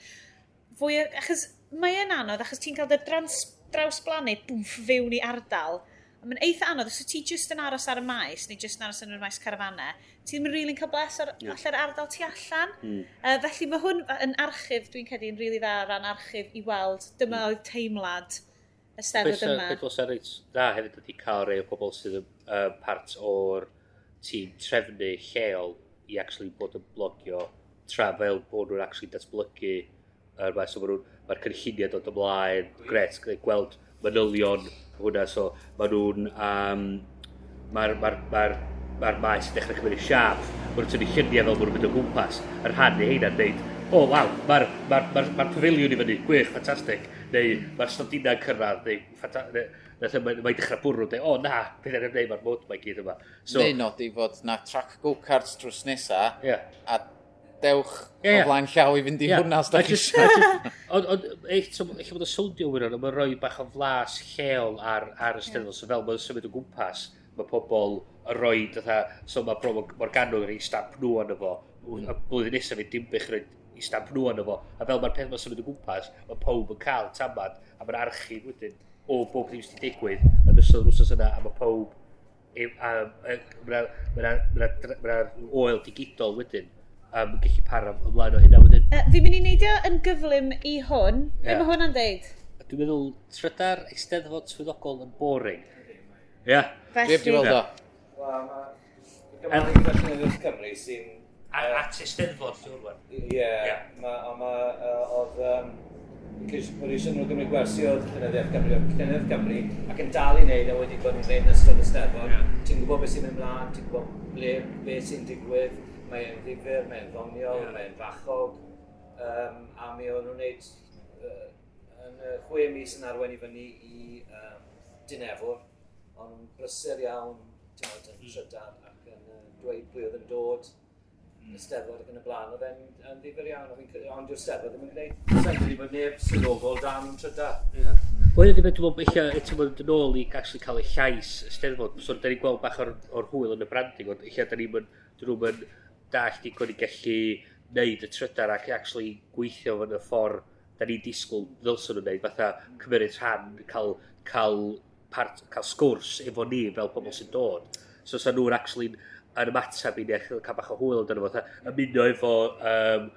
fwy, achos mae e'n anodd, achos ti'n cael dy drans, draws blannu, bwff, fewn i ardal. Mae'n eitha anodd, os ti jyst yn aros ar y maes, neu jyst yn aros yn y maes carafannau, ti'n mynd rili'n cael bles ar yeah. allan ardal tu allan. Mm. Uh, felly mae hwn yn archif, dwi'n credu, yn rili really dda o ran archif i weld, dyma mm. oedd teimlad ystafell yma. Beth Pedwar reit dda hefyd ydy cael rei o bobl sydd yn uh, part o'r tîm trefnu lleol i actually bod yn blogio tra fel bod nhw'n actually datblygu yr uh, mae, so mae'r mae cynlluniau dod ymlaen, gret, gweld manylion hwnna, so mae nhw'n, um, mae'r ma ma ma maes yn dechrau cymryd siap, mae nhw'n tynnu lluniau fel bod nhw'n mynd o gwmpas, a'r rhannu heina dweud, o oh, waw, mae'r ma ma ma pafiliwn i fyny, gwych, ffantastig. Neu mae'r stondina'n cyrraedd, neu Felly mae, mae dechrau bwrw, neu, o na, beth yn ymwneud mae'r mod mae'n gyd yma. So, Neu nodi fod na track go-karts drws nesa, yeah. a dewch yeah, o flaen llaw i fynd i yeah. hwnna os da chi eisiau. Ond eich bod y soldio wir ond, mae'n rhoi bach o flas lleol ar, ar y steddol, yeah. so fel mae'n symud o gwmpas, mae pobl yn rhoi, so mae Morgano yn ei stamp nhw arno fo, mm. a blwyddyn nesaf fydd dim bych rhaid i stamp nhw yn efo. A fel mae'r peth mae'n symud o gwmpas, mae pob yn cael tamad, a mae'n archif wedyn o bob ddim sydd wedi digwydd yn ystod yr wsos yna, a mae pob... Mae'na oel digidol wedyn um, gallu para ymlaen o hynna wedyn. Uh, fi'n mynd i neidio yn gyflym i hwn. Yeah. Be mae hwn yn deud? Dwi'n meddwl trydar eisteddfod swyddogol yn boring. Ie. Yeah. Felly... Dwi'n gweld o. Wel, mae... Gymryd yn Cymru sy'n Uh, at Eisteddfod, dwi'n rwan. Ie, ond mae oedd... Oedd i sy'n rhywun Gymru gwersi oedd Cynyddiaeth Cymru, Cynyddiaeth Cymru, ac yn dal i wneud a wedi bod yn gwneud yn ystod Eisteddfod. Yeah. Ti'n gwybod beth sy'n mynd mlaen, ti'n gwybod ble, beth sy'n digwydd, mae'n ddifur, mae'n ddoniol, yeah. mae'n fachog, um, a mi o'n nhw'n gwneud uh, yn y chwe mis yn arwen i fyny i um, Dinefwr, ond brysur iawn, ti'n gwybod, yn. Mm. Trydan, ac yn uh, dweud pwy oedd yn dod, y steddfod ac yn y blaen, oedd e'n yn ddifyr iawn, ond yw'r steddfod ddim yn gwneud sens i bod neb sylofol dan yn tryda. Wel, ydy beth dwi'n meddwl, eich eto bod yn ôl i actually cael y llais y steddfod, so da ni'n gweld bach o'r, or hwyl yn y branding, ond eich da ni'n mynd dall di gwni gallu neud y trydar ac actually gweithio fan y ffordd da ni'n disgwyl ddylsyn nhw'n neud, fatha cymryd rhan, cael, cael, part, cael sgwrs efo ni fel pobl sy'n dod. So, sa nhw'n actually yn ymateb i ni a cael bach o hwyl amdano fo, ymuno efo um,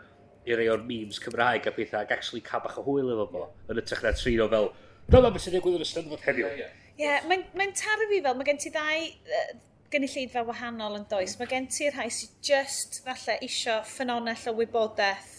i rei o'r memes Cymraeg a pethau, ac actually cael bach o hwyl efo fo, yn ytrach na trin o fel, dyma beth sy'n digwydd yn ystod heddiw. Ie, yeah, mae'n mae taro fi fel, mae gen ti ddau uh, gynulleidfa wahanol yn does. Mae gen ti'r rhai sy'n just, falle, isio ffynonell o wybodaeth,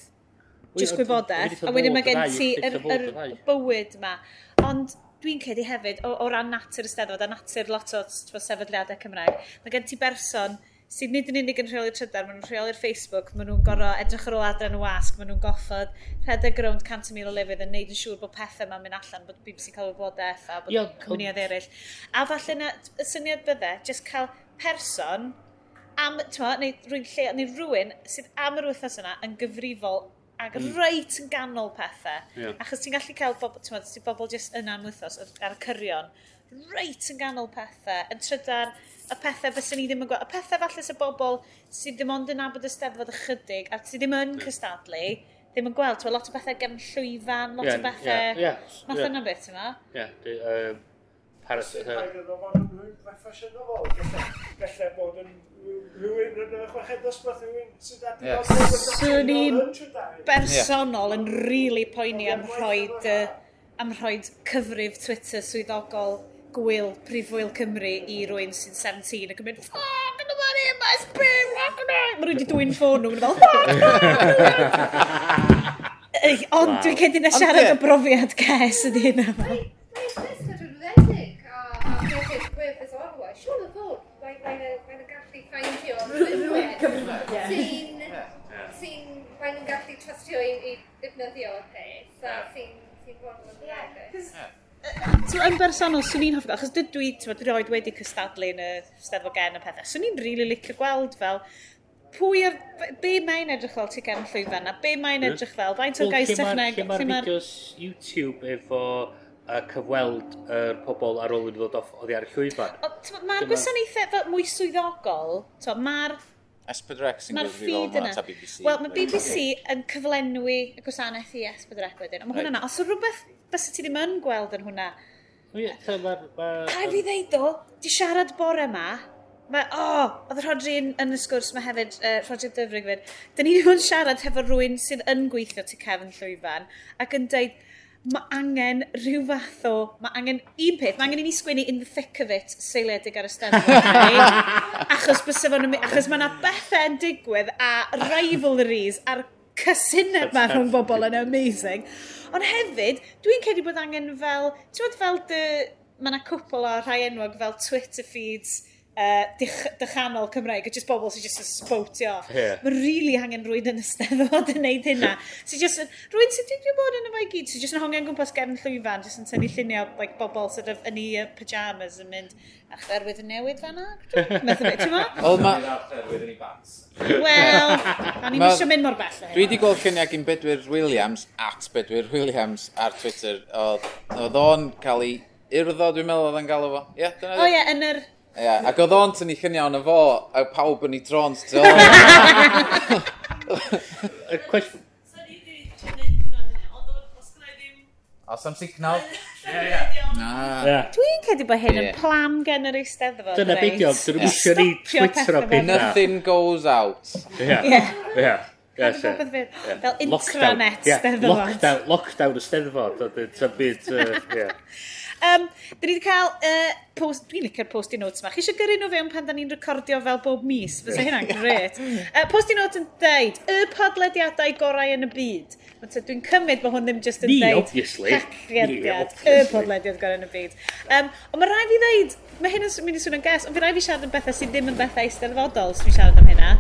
just gwybodaeth, a wedyn mae gen ti yr, yr bywyd yma. Ond dwi'n cedi hefyd, o, o ran natur y steddfod a natur lot o sefydliadau Cymraeg, mae gen ti berson sydd nid yn unig yn rheoli'r trydar, maen nhw'n rheoli'r Facebook, maen nhw'n gorau edrych ar ôl adran y wasg, maen nhw'n goffod rhedeg rownd 100,000 o lefydd yn neud yn siŵr bod pethau yma'n mynd allan, bod BBC cael wybodaeth a bod Yo, cwmnïad eraill. A falle na, y syniad bydde, jyst cael person am, twa, neu rwy'n lle, neu rhywun sydd am yr wythnos yna yn gyfrifol ac mm. reit yn ganol pethau. Yeah. Achos ti'n gallu cael bobl, ti'n meddwl, bobl jyst yna am wythnos ar y cyrion, reit yn ganol pethau, yn trydar, y pethau fyswn ni ddim yn gweld, y pethau falle sy'n bobl sydd ddim ond yn abod y steddfod ychydig a sydd ddim yn cystadlu, ddim yn gweld. Twa, lot o bethau gan llwyfan, lot yeah, o bethau... Yeah, yeah, Math yeah. yna beth yma. Ie, yeah, Paris... Gallai bod yn rhywun yn y chweched dosbarth, rhywun sydd wedi bod Swn i'n bersonol yn rili poeni am rhoi am rhoi cyfrif Twitter swyddogol gwyl prifwyl Cymru i rwy'n sy'n 17 ac yn mynd, ffog, yn y fan hyn, mae'n sbim, ffoc yn Mae rwy'n di dwy'n ffôn nhw, fel, ffoc Ond dwi'n cedi na siarad o brofiad ces ydy hynna. Ti'n mae'n gallu trystio i ddefnyddio peth, a sy'n bod yn So, yn bersonol, swn i'n hoffi, achos dydw i, ti'n dwi wedi cystadlu yn y steddfod gen y pethau, swn i'n rili really licio gweld fel pwy ar, be mae'n edrych fel ti gen llwyfan a be mae'n edrych fel, faint o'r gais techneg. Lle mae'r fideos YouTube efo a cyfweld y er pobl ar ôl wedi ddod off oddi ar y llwyfan. Mae'r gwasanaethau fel mwy swyddogol, mae'r S4C yn gyfrifol yma ta BBC. Wel, mae BBC yn cyflenwi y gwasanaeth i S4C wedyn. Ond mae hwnna, os yw rhywbeth bys ti ddim yn gweld yn hwnna. Ie, ma... ma a fi ddeud o, di siarad bore yma, Mae, o, oh, oedd Rodri yn, yn y sgwrs mae hefyd, uh, Rodri Dyfrig fyd, dyn ni ddim yn siarad hefo rhywun sydd yn gweithio tu cefn llwyfan ac yn dweud, mae angen rhyw fath o, mae angen un peth, mae angen i ni sgwini in the thick of it seiliedig ar y Steddfod. achos bysa fo'n achos mae yna bethau yn digwydd a rivalries a'r cysuneb mae rhwng bobl yn amazing. Ond hefyd, dwi'n credu bod angen fel, ti'n fel dy, mae yna cwpl o rhai enwog fel Twitter feeds, uh, dychanol Cymraeg, a just bobl sy'n just sbowtio. Yeah. Mae'n really angen rwy'n yn ysteddfod yn neud hynna. so just, rwy'n sy'n dwi'n bod yn y i gyd, sy'n just yn hongen gwmpas gefn llwyfan, just yn tynnu lluniau like, bobl sydd sort of, yn ei uh, pyjamas yn mynd, achderwydd yn newid fan'na? Methu beth, ti'n ma? Wel, ma... Wel, a ni'n mysio mynd mor bell. Dwi wedi gweld lluniau gyn Bedwyr Williams, at Bedwyr Williams ar Twitter, oedd o'n cael ei urddo, dwi'n meddwl oedd yn galw fo. Ie, yeah, dyna O ie, yn yr Ie, Ac oedd o'n tynnu chyn iawn o fo, a pawb yn ei drons. Y cwestiwn... Os am signal. Dwi'n credu bod hyn yn plam gen yr eisteddfod. Dyna beth yw, dyn nhw'n eisiau ni twittero pethau. Nothing goes out. Ie, ie. Fel intranet steddfod. Lockdown, lockdown y steddfod. Dwi'n byd, ie. Um, da ni wedi cael uh, post, dwi'n licio'r post i notes yma. Chi eisiau gyrru nhw fewn pan da ni'n recordio fel bob mis? Fysa hynna'n gret. Uh, post i note yn deud, y podlediadau gorau yn y byd. Dwi'n cymryd bod hwn ddim just yn deud obviously. Cacriadiad, y podlediad gorau yn y byd. Um, ond mae rhaid fi ddeud, mae hyn yn mynd i swnio'n ges, ond fi rhaid fi siarad yn bethau sydd ddim yn bethau eisteddfodol, os dwi'n siarad am hynna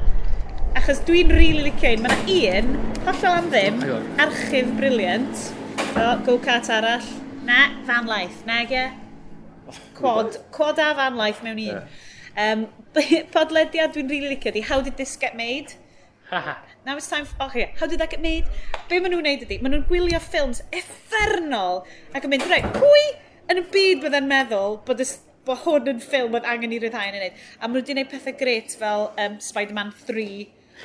achos dwi'n rili really licio un. Mae yna un, hollol am ddim, archif briliant. O, go-kart arall. Na, fanlaeth. Nage. Quad, quad a fanlaeth mewn un. Yeah. Um, podlediad dwi'n rili really licio di, how did this get made? Now it's time for... Oh, yeah. How did that get made? Be maen nhw'n neud ydi? Maen nhw'n gwylio ffilms effernol ac yn mynd, rhaid, pwy yn y byd byddai'n meddwl bod, y, bod hwn yn ffilm oedd angen i ryddhau yn ei wneud? A maen nhw wedi gwneud pethau gret fel um, Spider-Man 3.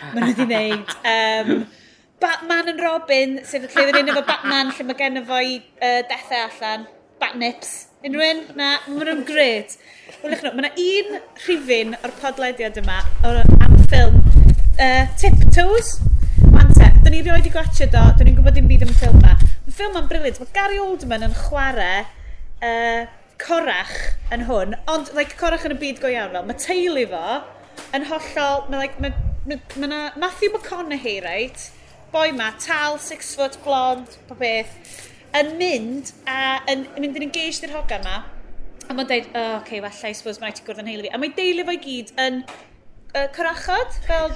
Maen nhw wedi gwneud... Um, Batman and Robin, sef lle ddyn efo Batman lle mae gen efo i uh, dethau allan. Batnips. Unrhyw'n? Na, maen nhw'n gret. Wlech nhw, mae yna un rhifin o'r podlediad yma o'r, am ffilm. Uh, Tiptoes. Wante, dyn ni rioed i gwachio do, dyn ni'n gwybod dim byd am y ffilm yma. Mae ffilm yma'n briliant. Mae Gary Oldman yn chwarae uh, corach yn hwn, ond like, corach yn y byd go iawn fel. Mae teulu fo yn hollol, mae like, ma, ma, ma Matthew McConaughey, right? boi ma, tal, six foot, blond, po beth, yn mynd a yn, yn mynd yn engaged i'r hogan ma, a mae'n dweud, oh, okay, well, I suppose mae'n rhaid i gwrdd yn heili fi. A mae deulu fo'i gyd yn uh, corachod, fel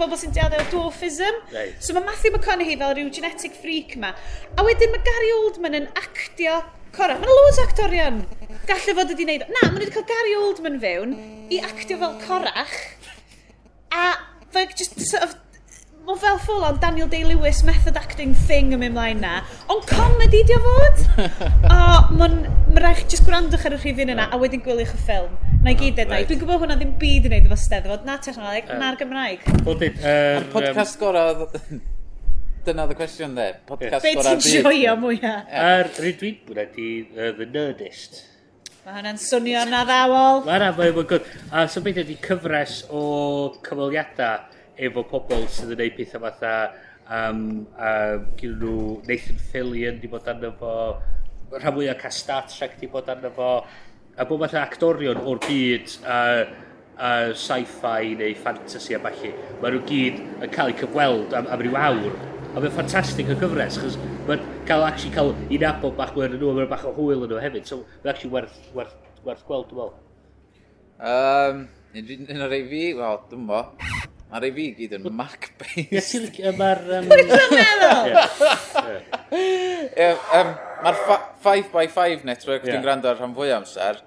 bobl sy'n diadau o dwarfism. Right. So mae Matthew McConaughey fel rhyw genetic freak ma. A wedyn mae Gary Oldman yn actio Cora, mae'n loads o actorion. gallu fod wedi wneud... Na, maen nhw wedi cael Gary Oldman fewn i actio fel corach. A fe just sort of Mae fel full on Daniel Day-Lewis method acting thing yn mynd mlaen na. Ond comedy di o fod? o, mae'n ma rhaid chi just gwrandwch ar y rhifin yna a wedyn gwyliwch y ffilm. Na i gyd edrych. Right. Dwi'n gwybod hwnna ddim byd i wneud efo steddfod, na technoleg, um, na'r Gymraeg. Bod dyn... Er, podcast um, gorau... Dyna oedd y cwestiwn dde. Podcast yeah. gorau. Be ti'n joio mwyaf? Er, rydw i'n bwyd uh, e The Nerdist. Mae hwnna'n swnio'n addawol. Mae hwnna'n fwy mwy. A so beth ydy cyfres o cymoliadau efo pobl sydd yn gwneud pethau fatha um, uh, gyda nhw Nathan Fillion di bod arno fo rhan mwyaf ca Star Trek di bod arno fo a bod fatha actorion o'r byd uh, uh, sci-fi neu fantasy a falle mae nhw gyd yn cael eu cyfweld am, am ryw awr a mae'n ffantastig o gyfres, chos mae'n cael, actually, cael i nabod bach mwy yn nhw, a mae'n bach o hwyl yn nhw hefyd, so mae'n actually werth, werth, werth gweld, dwi'n meddwl. Um, un o'r ei fi, wel, dwi'n meddwl. Mae'r ei fi gyd yn Mac-based. Mae'r... Mae'r 5x5 network yeah. dwi'n gwrando ar rhan fwy amser,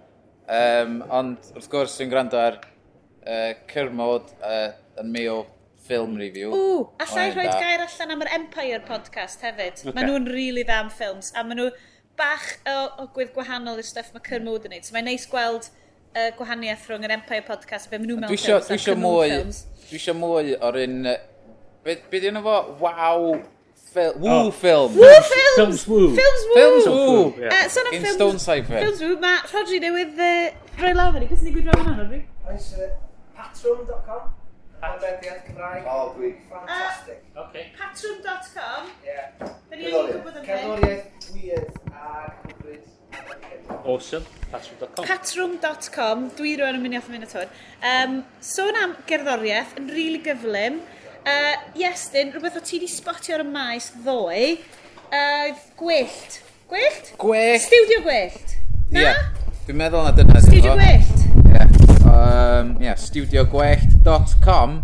um, ond wrth gwrs dwi'n gwrando ar uh, Cyrmod uh, yn meo film review. Ww, allai rhoi gair allan am yr Empire podcast hefyd. Okay. Maen nhw'n really dda am ffilms, a maen nhw bach o, o gwydd gwahanol i'r stuff mae Cyrmod yn neud. So mae'n neis gweld uh, gwahaniaeth rhwng yr Empire Podcast, be maen nhw'n mewn ffilms dwi eisiau mwy, dwi eisiau mwy o'r un... Be, be di yna fo? Wow! Fil, oh. woo oh. film! Woo films! Films woo! Films woo! Films woo! woo, Yeah. Uh, so in films, Stone Cypher. Films woo, mae Rodri newydd uh, rhoi lawr i. Beth sy'n digwydd rhaid yna, Rodri? Oes patron.com Podlediad Cymraeg. O, oh, dwi'n uh, okay. Patron.com? Ie. Yeah. Dyn ni'n gwybod yn hyn. Cerddoriaeth weird a hyfryd Awesome. Patrwm.com. Patrwm.com. Dwi rwy'n yn mynd i off yn mynd at hwn. Um, sôn am gerddoriaeth yn rili really gyflym. Uh, Iestyn, rhywbeth o ti wedi spotio ar y maes ddoe. Uh, gwyllt. Gwyllt? Gwyllt. Studio gwyllt. Na? Yeah. Dwi'n meddwl na dyna. Studio gwyllt. Yeah. Um, yeah, studiogwellt.com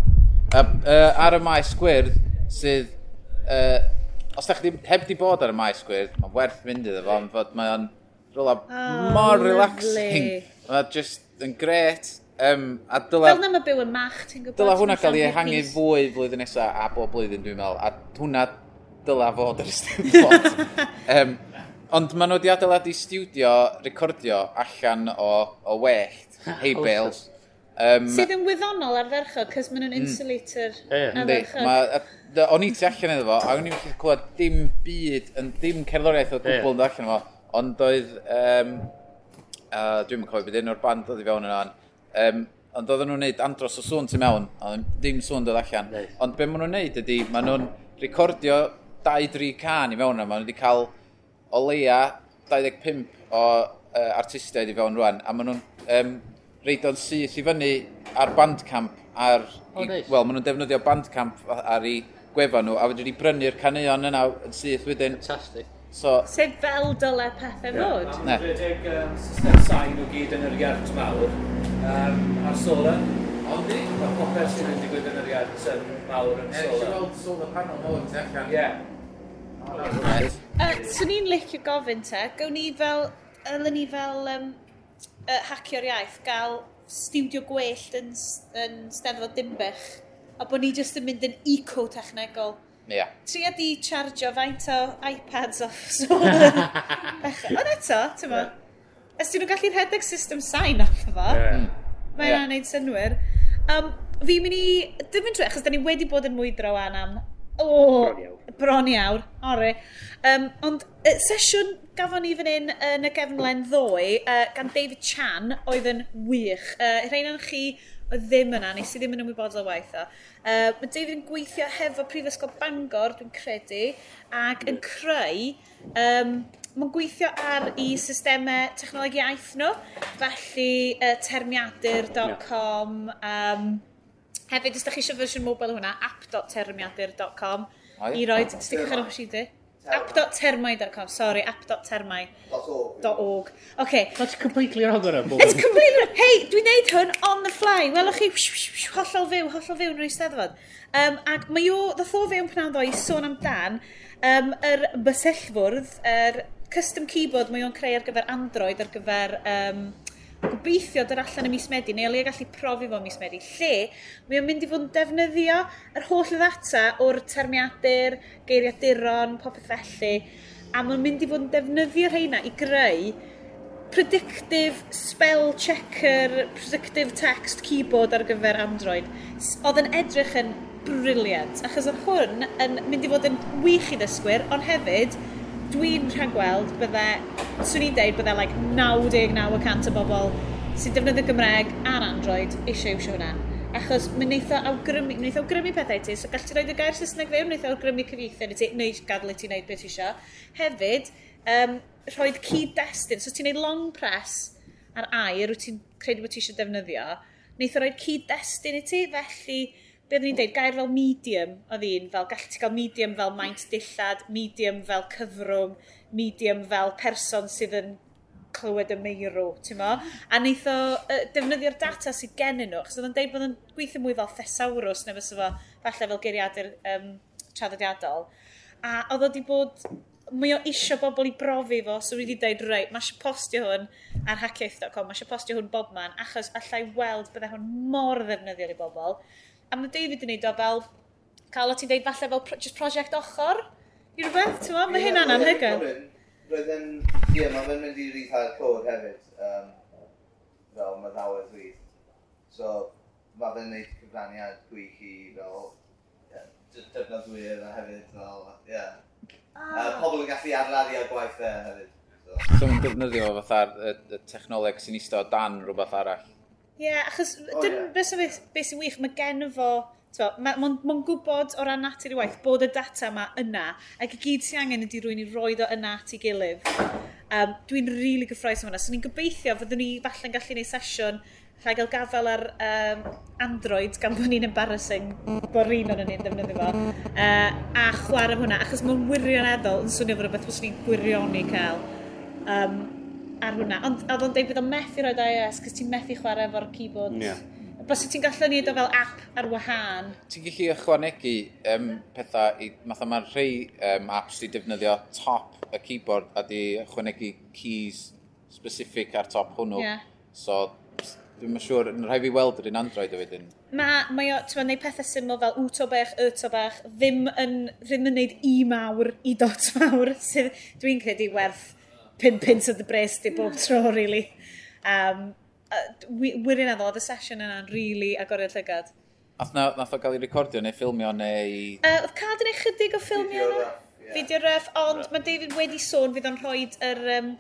uh, uh, ar y maes gwyrdd sydd uh, os da chi heb di bod ar y maes gwyrdd, mae'n werth mynd iddo fo, ond fod mae'n Fel oh, mor lovely. relaxing. A just yn gret. Um, a dyla, Fel na mae byw yn mach, ti'n gwybod? Dyla hwnna cael ei ehangu fwy flwyddyn nesaf a bob blwyddyn, dwi'n meddwl. A hwnna dyla fod yr Eisteddfod. um, ond maen nhw wedi adeiladu studio recordio allan o, o wellt, hei bales. Um, Sydd yn wyddonol ar ferchog, cos maen nhw'n insulator mm. ar ferchog. O'n i ti allan iddo fo, a o'n i'n gallu clywed dim byd, yn dim cerddoriaeth o gwbl yn allan fo, Ond oedd, um, a dwi'n cofio bydd un o'r band oedd i fewn yna, um, ond oedden nhw'n neud andros o sŵn tu mewn, ond ddim sŵn dod allan. Nice. Ond be maen nhw'n neud ydy, maen nhw'n recordio 2-3 can i fewn yna, maen nhw wedi cael o leia 25 o uh, artistiaid i fewn rwan, a maen nhw'n um, reid o'n syth i fyny ar bandcamp, ar, oh, nice. wel, maen nhw'n defnyddio bandcamp ar ei gwefan nhw, a wedi brynu'r caneuon yna yn syth wedyn. Fantastic So, Sef fel dyle pethau fod? Yeah. Mae'n rhedeg um, system sain o gyd yn yr iart mawr um, a'r solar. Ond ni? Mae popeth sy'n yn digwydd yn yr iart um, mawr yn solar. Eisiau weld solar panel mowr yn allan? Ie. Uh, Swn i'n licio gofyn te, gawn ni fel, ylen ni fel um, uh, hacio'r iaith, gael studio gwellt yn, yn Steddfod Dimbych, a bod ni jyst yn mynd yn eco-technegol. Ia. Tria di chargio faint o iPads off. So, Ond eto, ti'n mo, ys nhw'n gallu rhedeg system sain off efo, yeah. mae yeah. wneud synwyr. Um, fi'n mynd i dyfyn trwy, achos da ni wedi bod yn mwydro wan am O, bron iawn, ori. Um, ond uh, sesiwn gafon ni fan hyn yn y gefnlen ddoe uh, gan David Chan oedd yn wych. Uh, Rhain yn chi oedd ddim yna, nes i ddim yn ymwybodol waith o. Uh, mae David yn gweithio hefo Prifysgol Bangor, dwi'n credu, ac yn creu... Um, Mae'n gweithio ar i systemau technolog iaith nhw, felly uh, termiadur.com, um, hefyd, os da chi eisiau fersiwn mobile hwnna, app.termiadur.com, i roed, stickwch ar o'ch si di app.termai.com, sorry, app.termai.org. Okay. That's completely wrong ar ymwneud. It's completely wrong. Hei, dwi'n neud hwn on the fly. Welwch chi, wsh, wsh, wsh, hollol fyw, hollol fyw yn yr Eisteddfod. Um, ac mae o, ddoth o fewn pan ddo i sôn amdan, um, yr bysellfwrdd, yr custom keyboard mae o'n creu ar gyfer Android, ar gyfer um, gobeithio dod allan y mis Medi, neu olia gallu profi fo mis Medi, lle mae o'n mynd i fod yn defnyddio yr holl ddata o'r termiadur, geiriaduron, popeth felly, a mae'n mynd i fod yn defnyddio rheina i greu predictive spell checker, predictive text keyboard ar gyfer Android. Oedd yn edrych yn briliant, achos oedd hwn yn mynd i fod yn wych i ddysgwyr, ond hefyd dwi'n rhagweld bydde, swn i'n deud bydde like 99% o bobl sy'n defnyddio Gymraeg ar Android eisiau iwsio hwnna. Achos mae'n neitho awgrymu, mae'n neitho awgrymu pethau ti, so gall ti roed y gair Saesneg fewn, neitho awgrymu cyfeithio ni ti, neu gadw ti wneud beth eisiau. Hefyd, um, rhoi'r cyd-destun, so ti'n neud long press ar air, wyt ti'n credu bod ti eisiau defnyddio, neitho roi'r cyd-destun i ti, felly be oedden ni'n deud, gair fel medium oedd un, fel gall ti gael medium fel maint dillad, medium fel cyfrwng, medium fel person sydd yn clywed y meirw, ti'n mo? A wnaeth o uh, defnyddio'r data sydd gennym nhw, achos oedd yn deud bod yn gweithio mwy fel thesawrws, neu fysa fo, falle fel geiriadur um, traddodiadol. A oedd o wedi bod mae o isio bobl i brofi fo, so wedi dweud, reit, mae eisiau postio hwn ar hackiaeth.com, mae eisiau postio hwn bob man, achos allai weld byddai hwn mor ddefnyddiol i bobl a mae David yn neud o fel, cael o ti'n deud falle fel pro, just prosiect ochr, i rhywbeth, ti'n meddwl? Mae hynna'n anhygoel. Roedd yn, ie, mae fe'n mynd i rydd hardcore hefyd, um, fel maddawyr dwi. So, mae fe'n neud cyfraniad gwych i fel defnyddwyr a hefyd fel, ie. Yeah. Uh, pobl yn gallu adeiladio'r gwaith e hefyd. So. So, mae'n defnyddio fatha'r y, y technoleg sy'n eistedd o dan rhywbeth arall. Ie, yeah, achos oh, dyn, yeah. beth sy'n be sy'n wych, mae gen fo... Mae'n ma, ma gwybod o ran natur i waith bod y data yma yna, ac i gyd sy'n angen ydy rwy'n i roed o yna at ei gilydd. Um, Dwi'n rili really gyffroes am hwnna, so ni'n gobeithio fyddwn ni falle'n gallu gwneud sesiwn rhaid gael gafel ar um, Android gan bod ni'n embarrassing bod rhan o'n ni'n defnyddio fo uh, a chwarae hwnna achos mae'n wirioneddol yn swnio fod rhywbeth bys ni'n gwirioni cael um, ar hwnna. Ond oedd o'n dweud bod o'n methu roed iOS, cys ti'n methu chwarae efo'r keyboard. Yeah. Bos ti'n gallu neud o fel app ar wahân? Ti'n gallu ychwanegu um, pethau, i, matha mae rhai um, apps di defnyddio top y keyboard a di ychwanegu keys specific ar top hwnnw. Yeah. So, dwi'n yn siŵr, yn rhaid fi weld yr un Android o wedyn. Mae, mae o, ti'n neud pethau syml fel wto bech, yto bech, ddim yn, ddim yn neud i mawr i dot mawr, sydd dwi'n credu werth pin pint at the breast di bob tro, really. Um, wirioneddol, oedd y sesiwn yna'n rili really agoriad llygad. Nath, na, nath o gael ei recordio neu ffilmio neu... Uh, oedd cael dyn chydig o ffilmio Video yna. Yeah. Video rough, ond mae David wedi sôn fydd o'n rhoi yr... Um,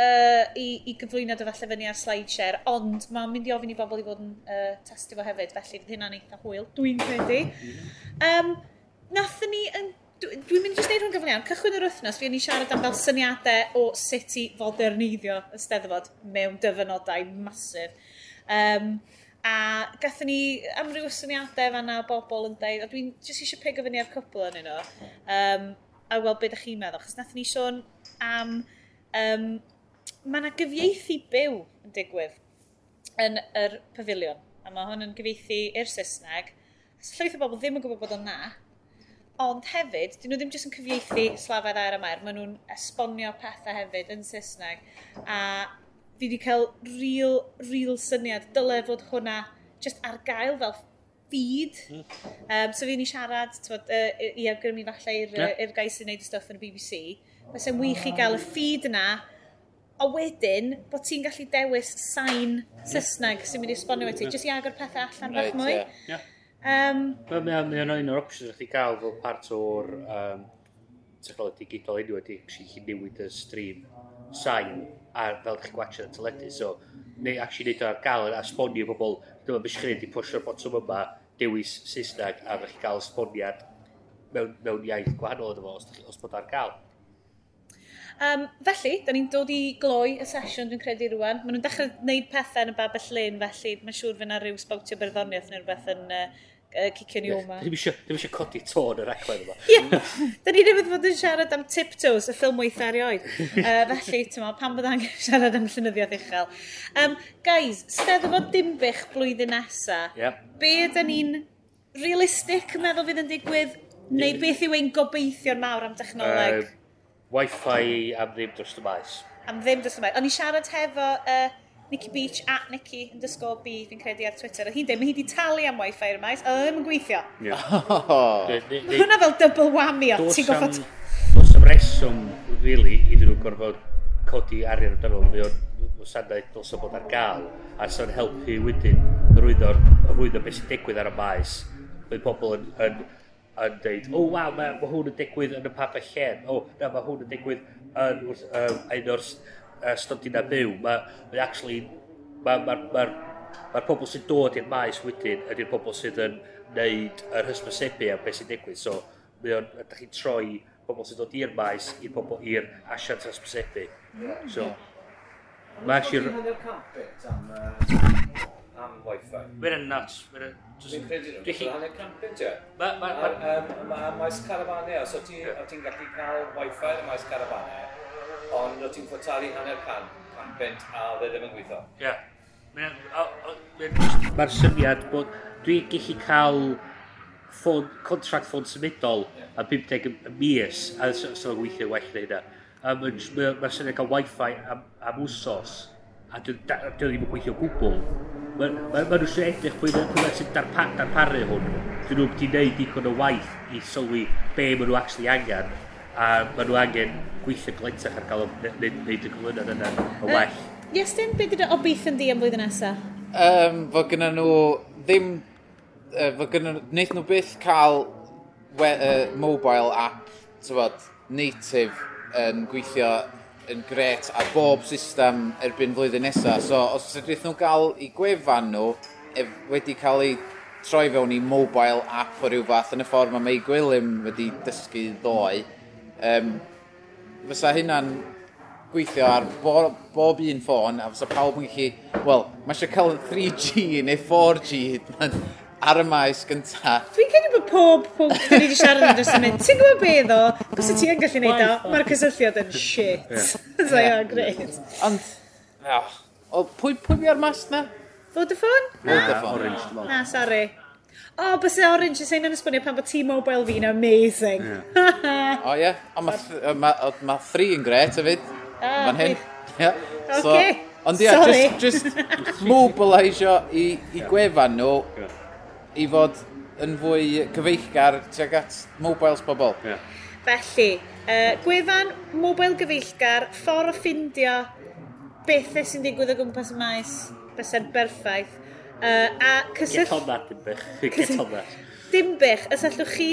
uh, i, i gyflwyno dy falle fyny ar slideshare, ond mae'n mynd i ofyn i bobl i fod yn uh, testio fo hefyd, felly fydd hynna'n eitha hwyl, dwi'n credu. Um, nath ni yn Dwi'n dwi mynd i wneud hwn gyflwyniad. Cychwyn yr wythnos, fi yn i siarad am fel syniadau o sut i foderniddio y steddfod mewn dyfynodau masif. Um, a gathon ni amryw syniadau fan o bobl yn dweud, a dwi'n jyst eisiau pig fyny ar cwpl yn nhw, um, a weld beth ydych chi'n meddwl, chos nath ni sôn am, um, mae yna gyfieithu byw yn digwydd yn yr pafiliwn, a mae hwn yn gyfieithu i'r Saesneg, llwyth o bobl ddim yn gwybod bod o'n na, Ond hefyd, dyn nhw ddim jyst yn cyfieithu slafedd air am air, maen nhw'n esbonio pethau hefyd yn Saesneg. A fi wedi cael real, real syniad, dyle fod hwnna just ar gael fel feed. Um, so fi ni siarad twod, uh, i awgrymu falle i'r yeah. Gais sy'n neud y stuff yn y BBC. Mae sy'n wych i gael y feed yna, a wedyn bod ti'n gallu dewis sain Saesneg sy'n mynd i esbonio i ti, jyst i agor pethau allan right, bach mwy. Yeah. Yeah. Um, Mae'n mae mae o'n un o'r options ydych chi gael fel part o'r um, technoleg digidol enw wedi chi newid y stream sain a fel ydych chi'n gwachio y teledu. So, neu actually neud ar gael a sbonio pobl, dyma beth chi'n neud i pwysio'r botwm yma, dewis Saesneg a ydych chi'n cael sboniad mewn, mewn iaith gwahanol yno fo, os, dych, os bod ar gael. Um, felly, da ni'n dod i gloi y sesiwn dwi'n credu rwan. Maen nhw'n dechrau gwneud pethau yn y babell lyn, felly mae'n siŵr fyna rhyw sbawtio berddoniaeth neu rhywbeth yn, uh, uh, cicio ni oma. Ddim eisiau codi tôn yr aglen yma. Ie, da ni ddim wedi bod yn siarad am Tiptoes, y ffilm weitha erioed. uh, felly, tyma, pan bod angen siarad am llynyddiaeth uchel. Um, guys, steddfod dimbych blwyddyn nesa, yeah. be ydyn ni'n realistic meddwl fydd yn digwydd, neu beth yw ein gobeithio'r mawr am dechnoleg? Uh, Wi-Fi am ddim dros y maes. Am ddim dros y maes. O'n i siarad hefo... Uh, Nicky Beach at Nicky yn dysgol B, fi'n credu ar Twitter. A hi'n dweud, mae hi wedi talu am Wi-Fi yr maes, a ddim yn gweithio. Yeah. Oh. Mae hwnna fel double whammy o, ti'n goffod... Does am reswm, really, iddyn nhw gorfod codi arian amdano fo, mae o'n sanaeth dos o bod ar gael, a sy'n helpu wedyn rwyddo, rwyddo beth sy'n digwydd ar y maes. Mae pobl yn, yn, yn dweud, o oh, waw, mae, ma hwn yn digwydd yn y pub llen, o, oh, na, mae hwn yn digwydd yn um, un o'r ystod yna byw, mae ma actually, mae'r ma, ma, ma, ma pobl sy'n dod i'r maes wedyn ydy'r pobl sydd yn neud yr hysbysebu am beth sy'n digwydd. So, mae o'n, ydych chi'n troi pobl sy'n dod i'r maes i'r pobl i'r asiant hysbysebu. Mm. So, mae actually... am Wi-Fi. Mae'n nuts. Mae'n Dwi'n credu nhw'n rhan y camping, ti? Mae maes carafanau, os o ti'n gallu cael Wi-Fi yn y maes carafanau, ond o ti'n ffordd talu hanner can, can bent, a dde ddim yn gweithio. Ie. Yeah. Mae'r syniad bod dwi'n gallu cael ffôn, contract ffôn symudol yeah. a 50 mis, a so, so gweithio well neu yna. Um, Mae'r syniad cael wifi am, am wsos, a dwi ddim yn gweithio gwbl. Mae ma, ma nhw eisiau edrych pwy yna sy'n darpa, darparu hwn. Dyn nhw wedi gwneud digon o waith i sylwi be maen nhw actually angen a maen nhw angen gweithio gletach ar gael wneud y gwyliad yna yn well. Iestyn, beth ydy obeith yn di am flwyddyn nesaf? Um, fod gyda nhw ddim... Uh, fod gyda nhw... Wnaeth nhw byth cael we, uh, mobile app, tyfod, native yn gweithio yn gret ar bob system erbyn flwyddyn nesaf. So, os ydych nhw gael i gwefan nhw, ef, wedi cael ei troi fewn i mobile app o ryw fath yn y ffordd mae May Gwilym wedi dysgu ddoe, Um, fysa hynna'n gweithio ar bo, bob un ffôn a fysa pawb yn gallu, wel, mae eisiau cael 3G neu 4G ar y maes gynta. Dwi'n credu bod pob pob pwnc ni wedi siarad yn dros y mynd, ti'n gwybod be ddo, os y ti yn gallu neud o, mae'r cysylltiad yn shit. So, yeah, great. Ond, o, pwy, pwy ar mas na? Vodafone? Vodafone. Na, sorry. O, oh, bys e orange, ys ein yn esbonio pan bod T-Mobile fi'n amazing. O ie, ond mae ma, ma three yn gret hefyd. Ah, Fan hyn. Yeah. So, okay. Ond ie, yeah, just, just mobilisio i, i gwefan nhw i fod yn fwy cyfeillgar tuag at mobiles pobl. Yeah. Felly, uh, gwefan, mobile gyfeillgar, ffordd o ffindio beth sy'n digwydd o gwmpas y maes, bysau'n berffaith. Uh, a cysyll... Get on that, dim bych. Get on that. Dim bych. Os allwch chi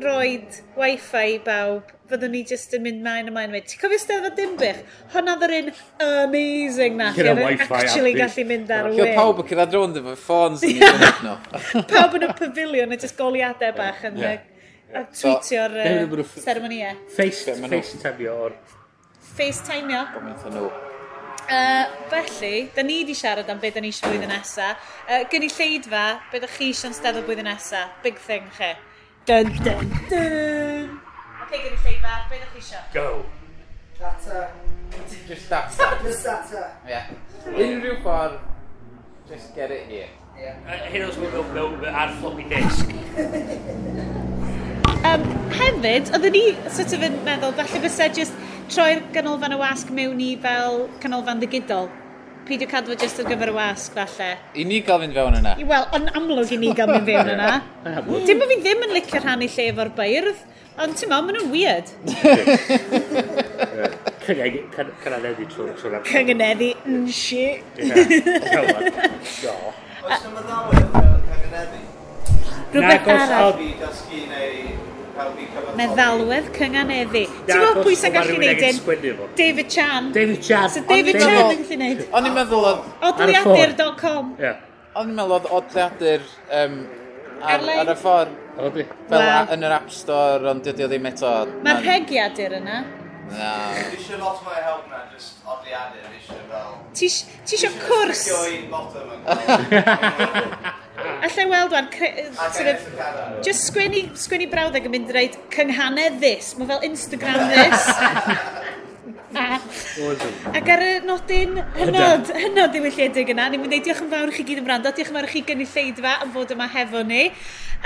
roed wifi bawb, fyddwn ni jyst yn mynd maen a maen mynd. Ti'n cofio steddfod dim bych? Honna ddyn un amazing na. Gyda wifi actually gallu mynd ar y wyn. pawb yn cyrraedd rownd efo ffons yn ei no. Pawb yn y pavilion, yn jyst goliadau bach yn yeah. yeah. tweetio'r seremoniau. Face, face, face, face, face, face, face, face, face, Uh, felly, da ni wedi siarad am beth da ni eisiau blwyddyn nesa. Uh, Gyn lleidfa, beth da chi eisiau'n steddol blwyddyn nesa? Big thing chi. Dun, dun, dun. Ok, gyn lleidfa, beth da chi eisiau? Go. Data. Just data. Just data. Yeah. Unrhyw ffordd, just get it here. Uh, hyn Uh, Heroes mewn ar floppy disk. um, hefyd, oedden ni sort of yn meddwl, falle bysau just troi'r ganolfan y wasg mewn i fel canolfan ddigidol? Peidio cadw jyst ar gyfer y wasg, falle. I ni gael fynd fewn yna. Wel, yn amlwg i ni gael mynd fewn yna. Dim bod fi ddim yn licio rhannu lle efo'r beirdd, ond ti'n meddwl, maen nhw'n weird. Cyngeneddi trwy'r trwy'r amser. Cyngeneddi yn si. Oes yna meddalwedd fel cyngeneddi? Rhywbeth arall meddalwedd cynghaneddi. Ti'n gwybod pwy sy'n gallu neud un? David Chan. David Chan. So David Chan yn gallu neud. O'n i'n meddwl oedd... Odliadur.com. O'n i'n meddwl oedd odliadur um, ar, ar y ffordd. Fel well. yn yr App Store, ond dydy o ddim eto. Mae'r hegiadur yna. Na. Ti eisiau lot mwy o help na, just odliadur eisiau fel... Ti eisiau cwrs? Ti eisiau cwrs? allai weld wan, sort of, just sgwennu, sgwennu brawddeg yn mynd i reid cynghanedd this, mae fel Instagram this. a, ac ar y nodyn hynod, hynod ddiwylliedig yna, ni'n mynd i diolch yn fawr i chi gyd yn brando, diolch yn fawr i chi gynulleidfa am fod yma hefo ni.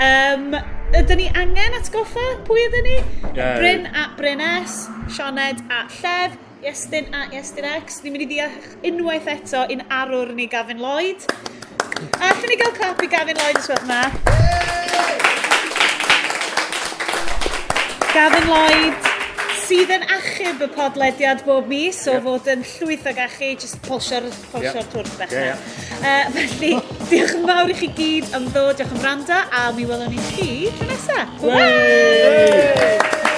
Um, ydyn ni angen atgoffa pwy ydyn ni? Yeah. Bryn a Brynes, Sioned a Llef, Iestyn a Iestyn X. Ni'n mynd i ddiolch unwaith eto i'n arwr ni Gavin Lloyd. A allwn ni gael clap i Gavin Lloyd os wedi'n ma. Gavin Lloyd, sydd yn achub y podlediad bob mis, o fod yn llwyth ag achu, jyst polsio'r polsio yep. twrdd bach. Yeah, yeah. Uh, felly, diolch yn fawr i chi gyd am ddod, diolch yn randa, a mi welwn ni chi tro nesaf. Bye! Bye.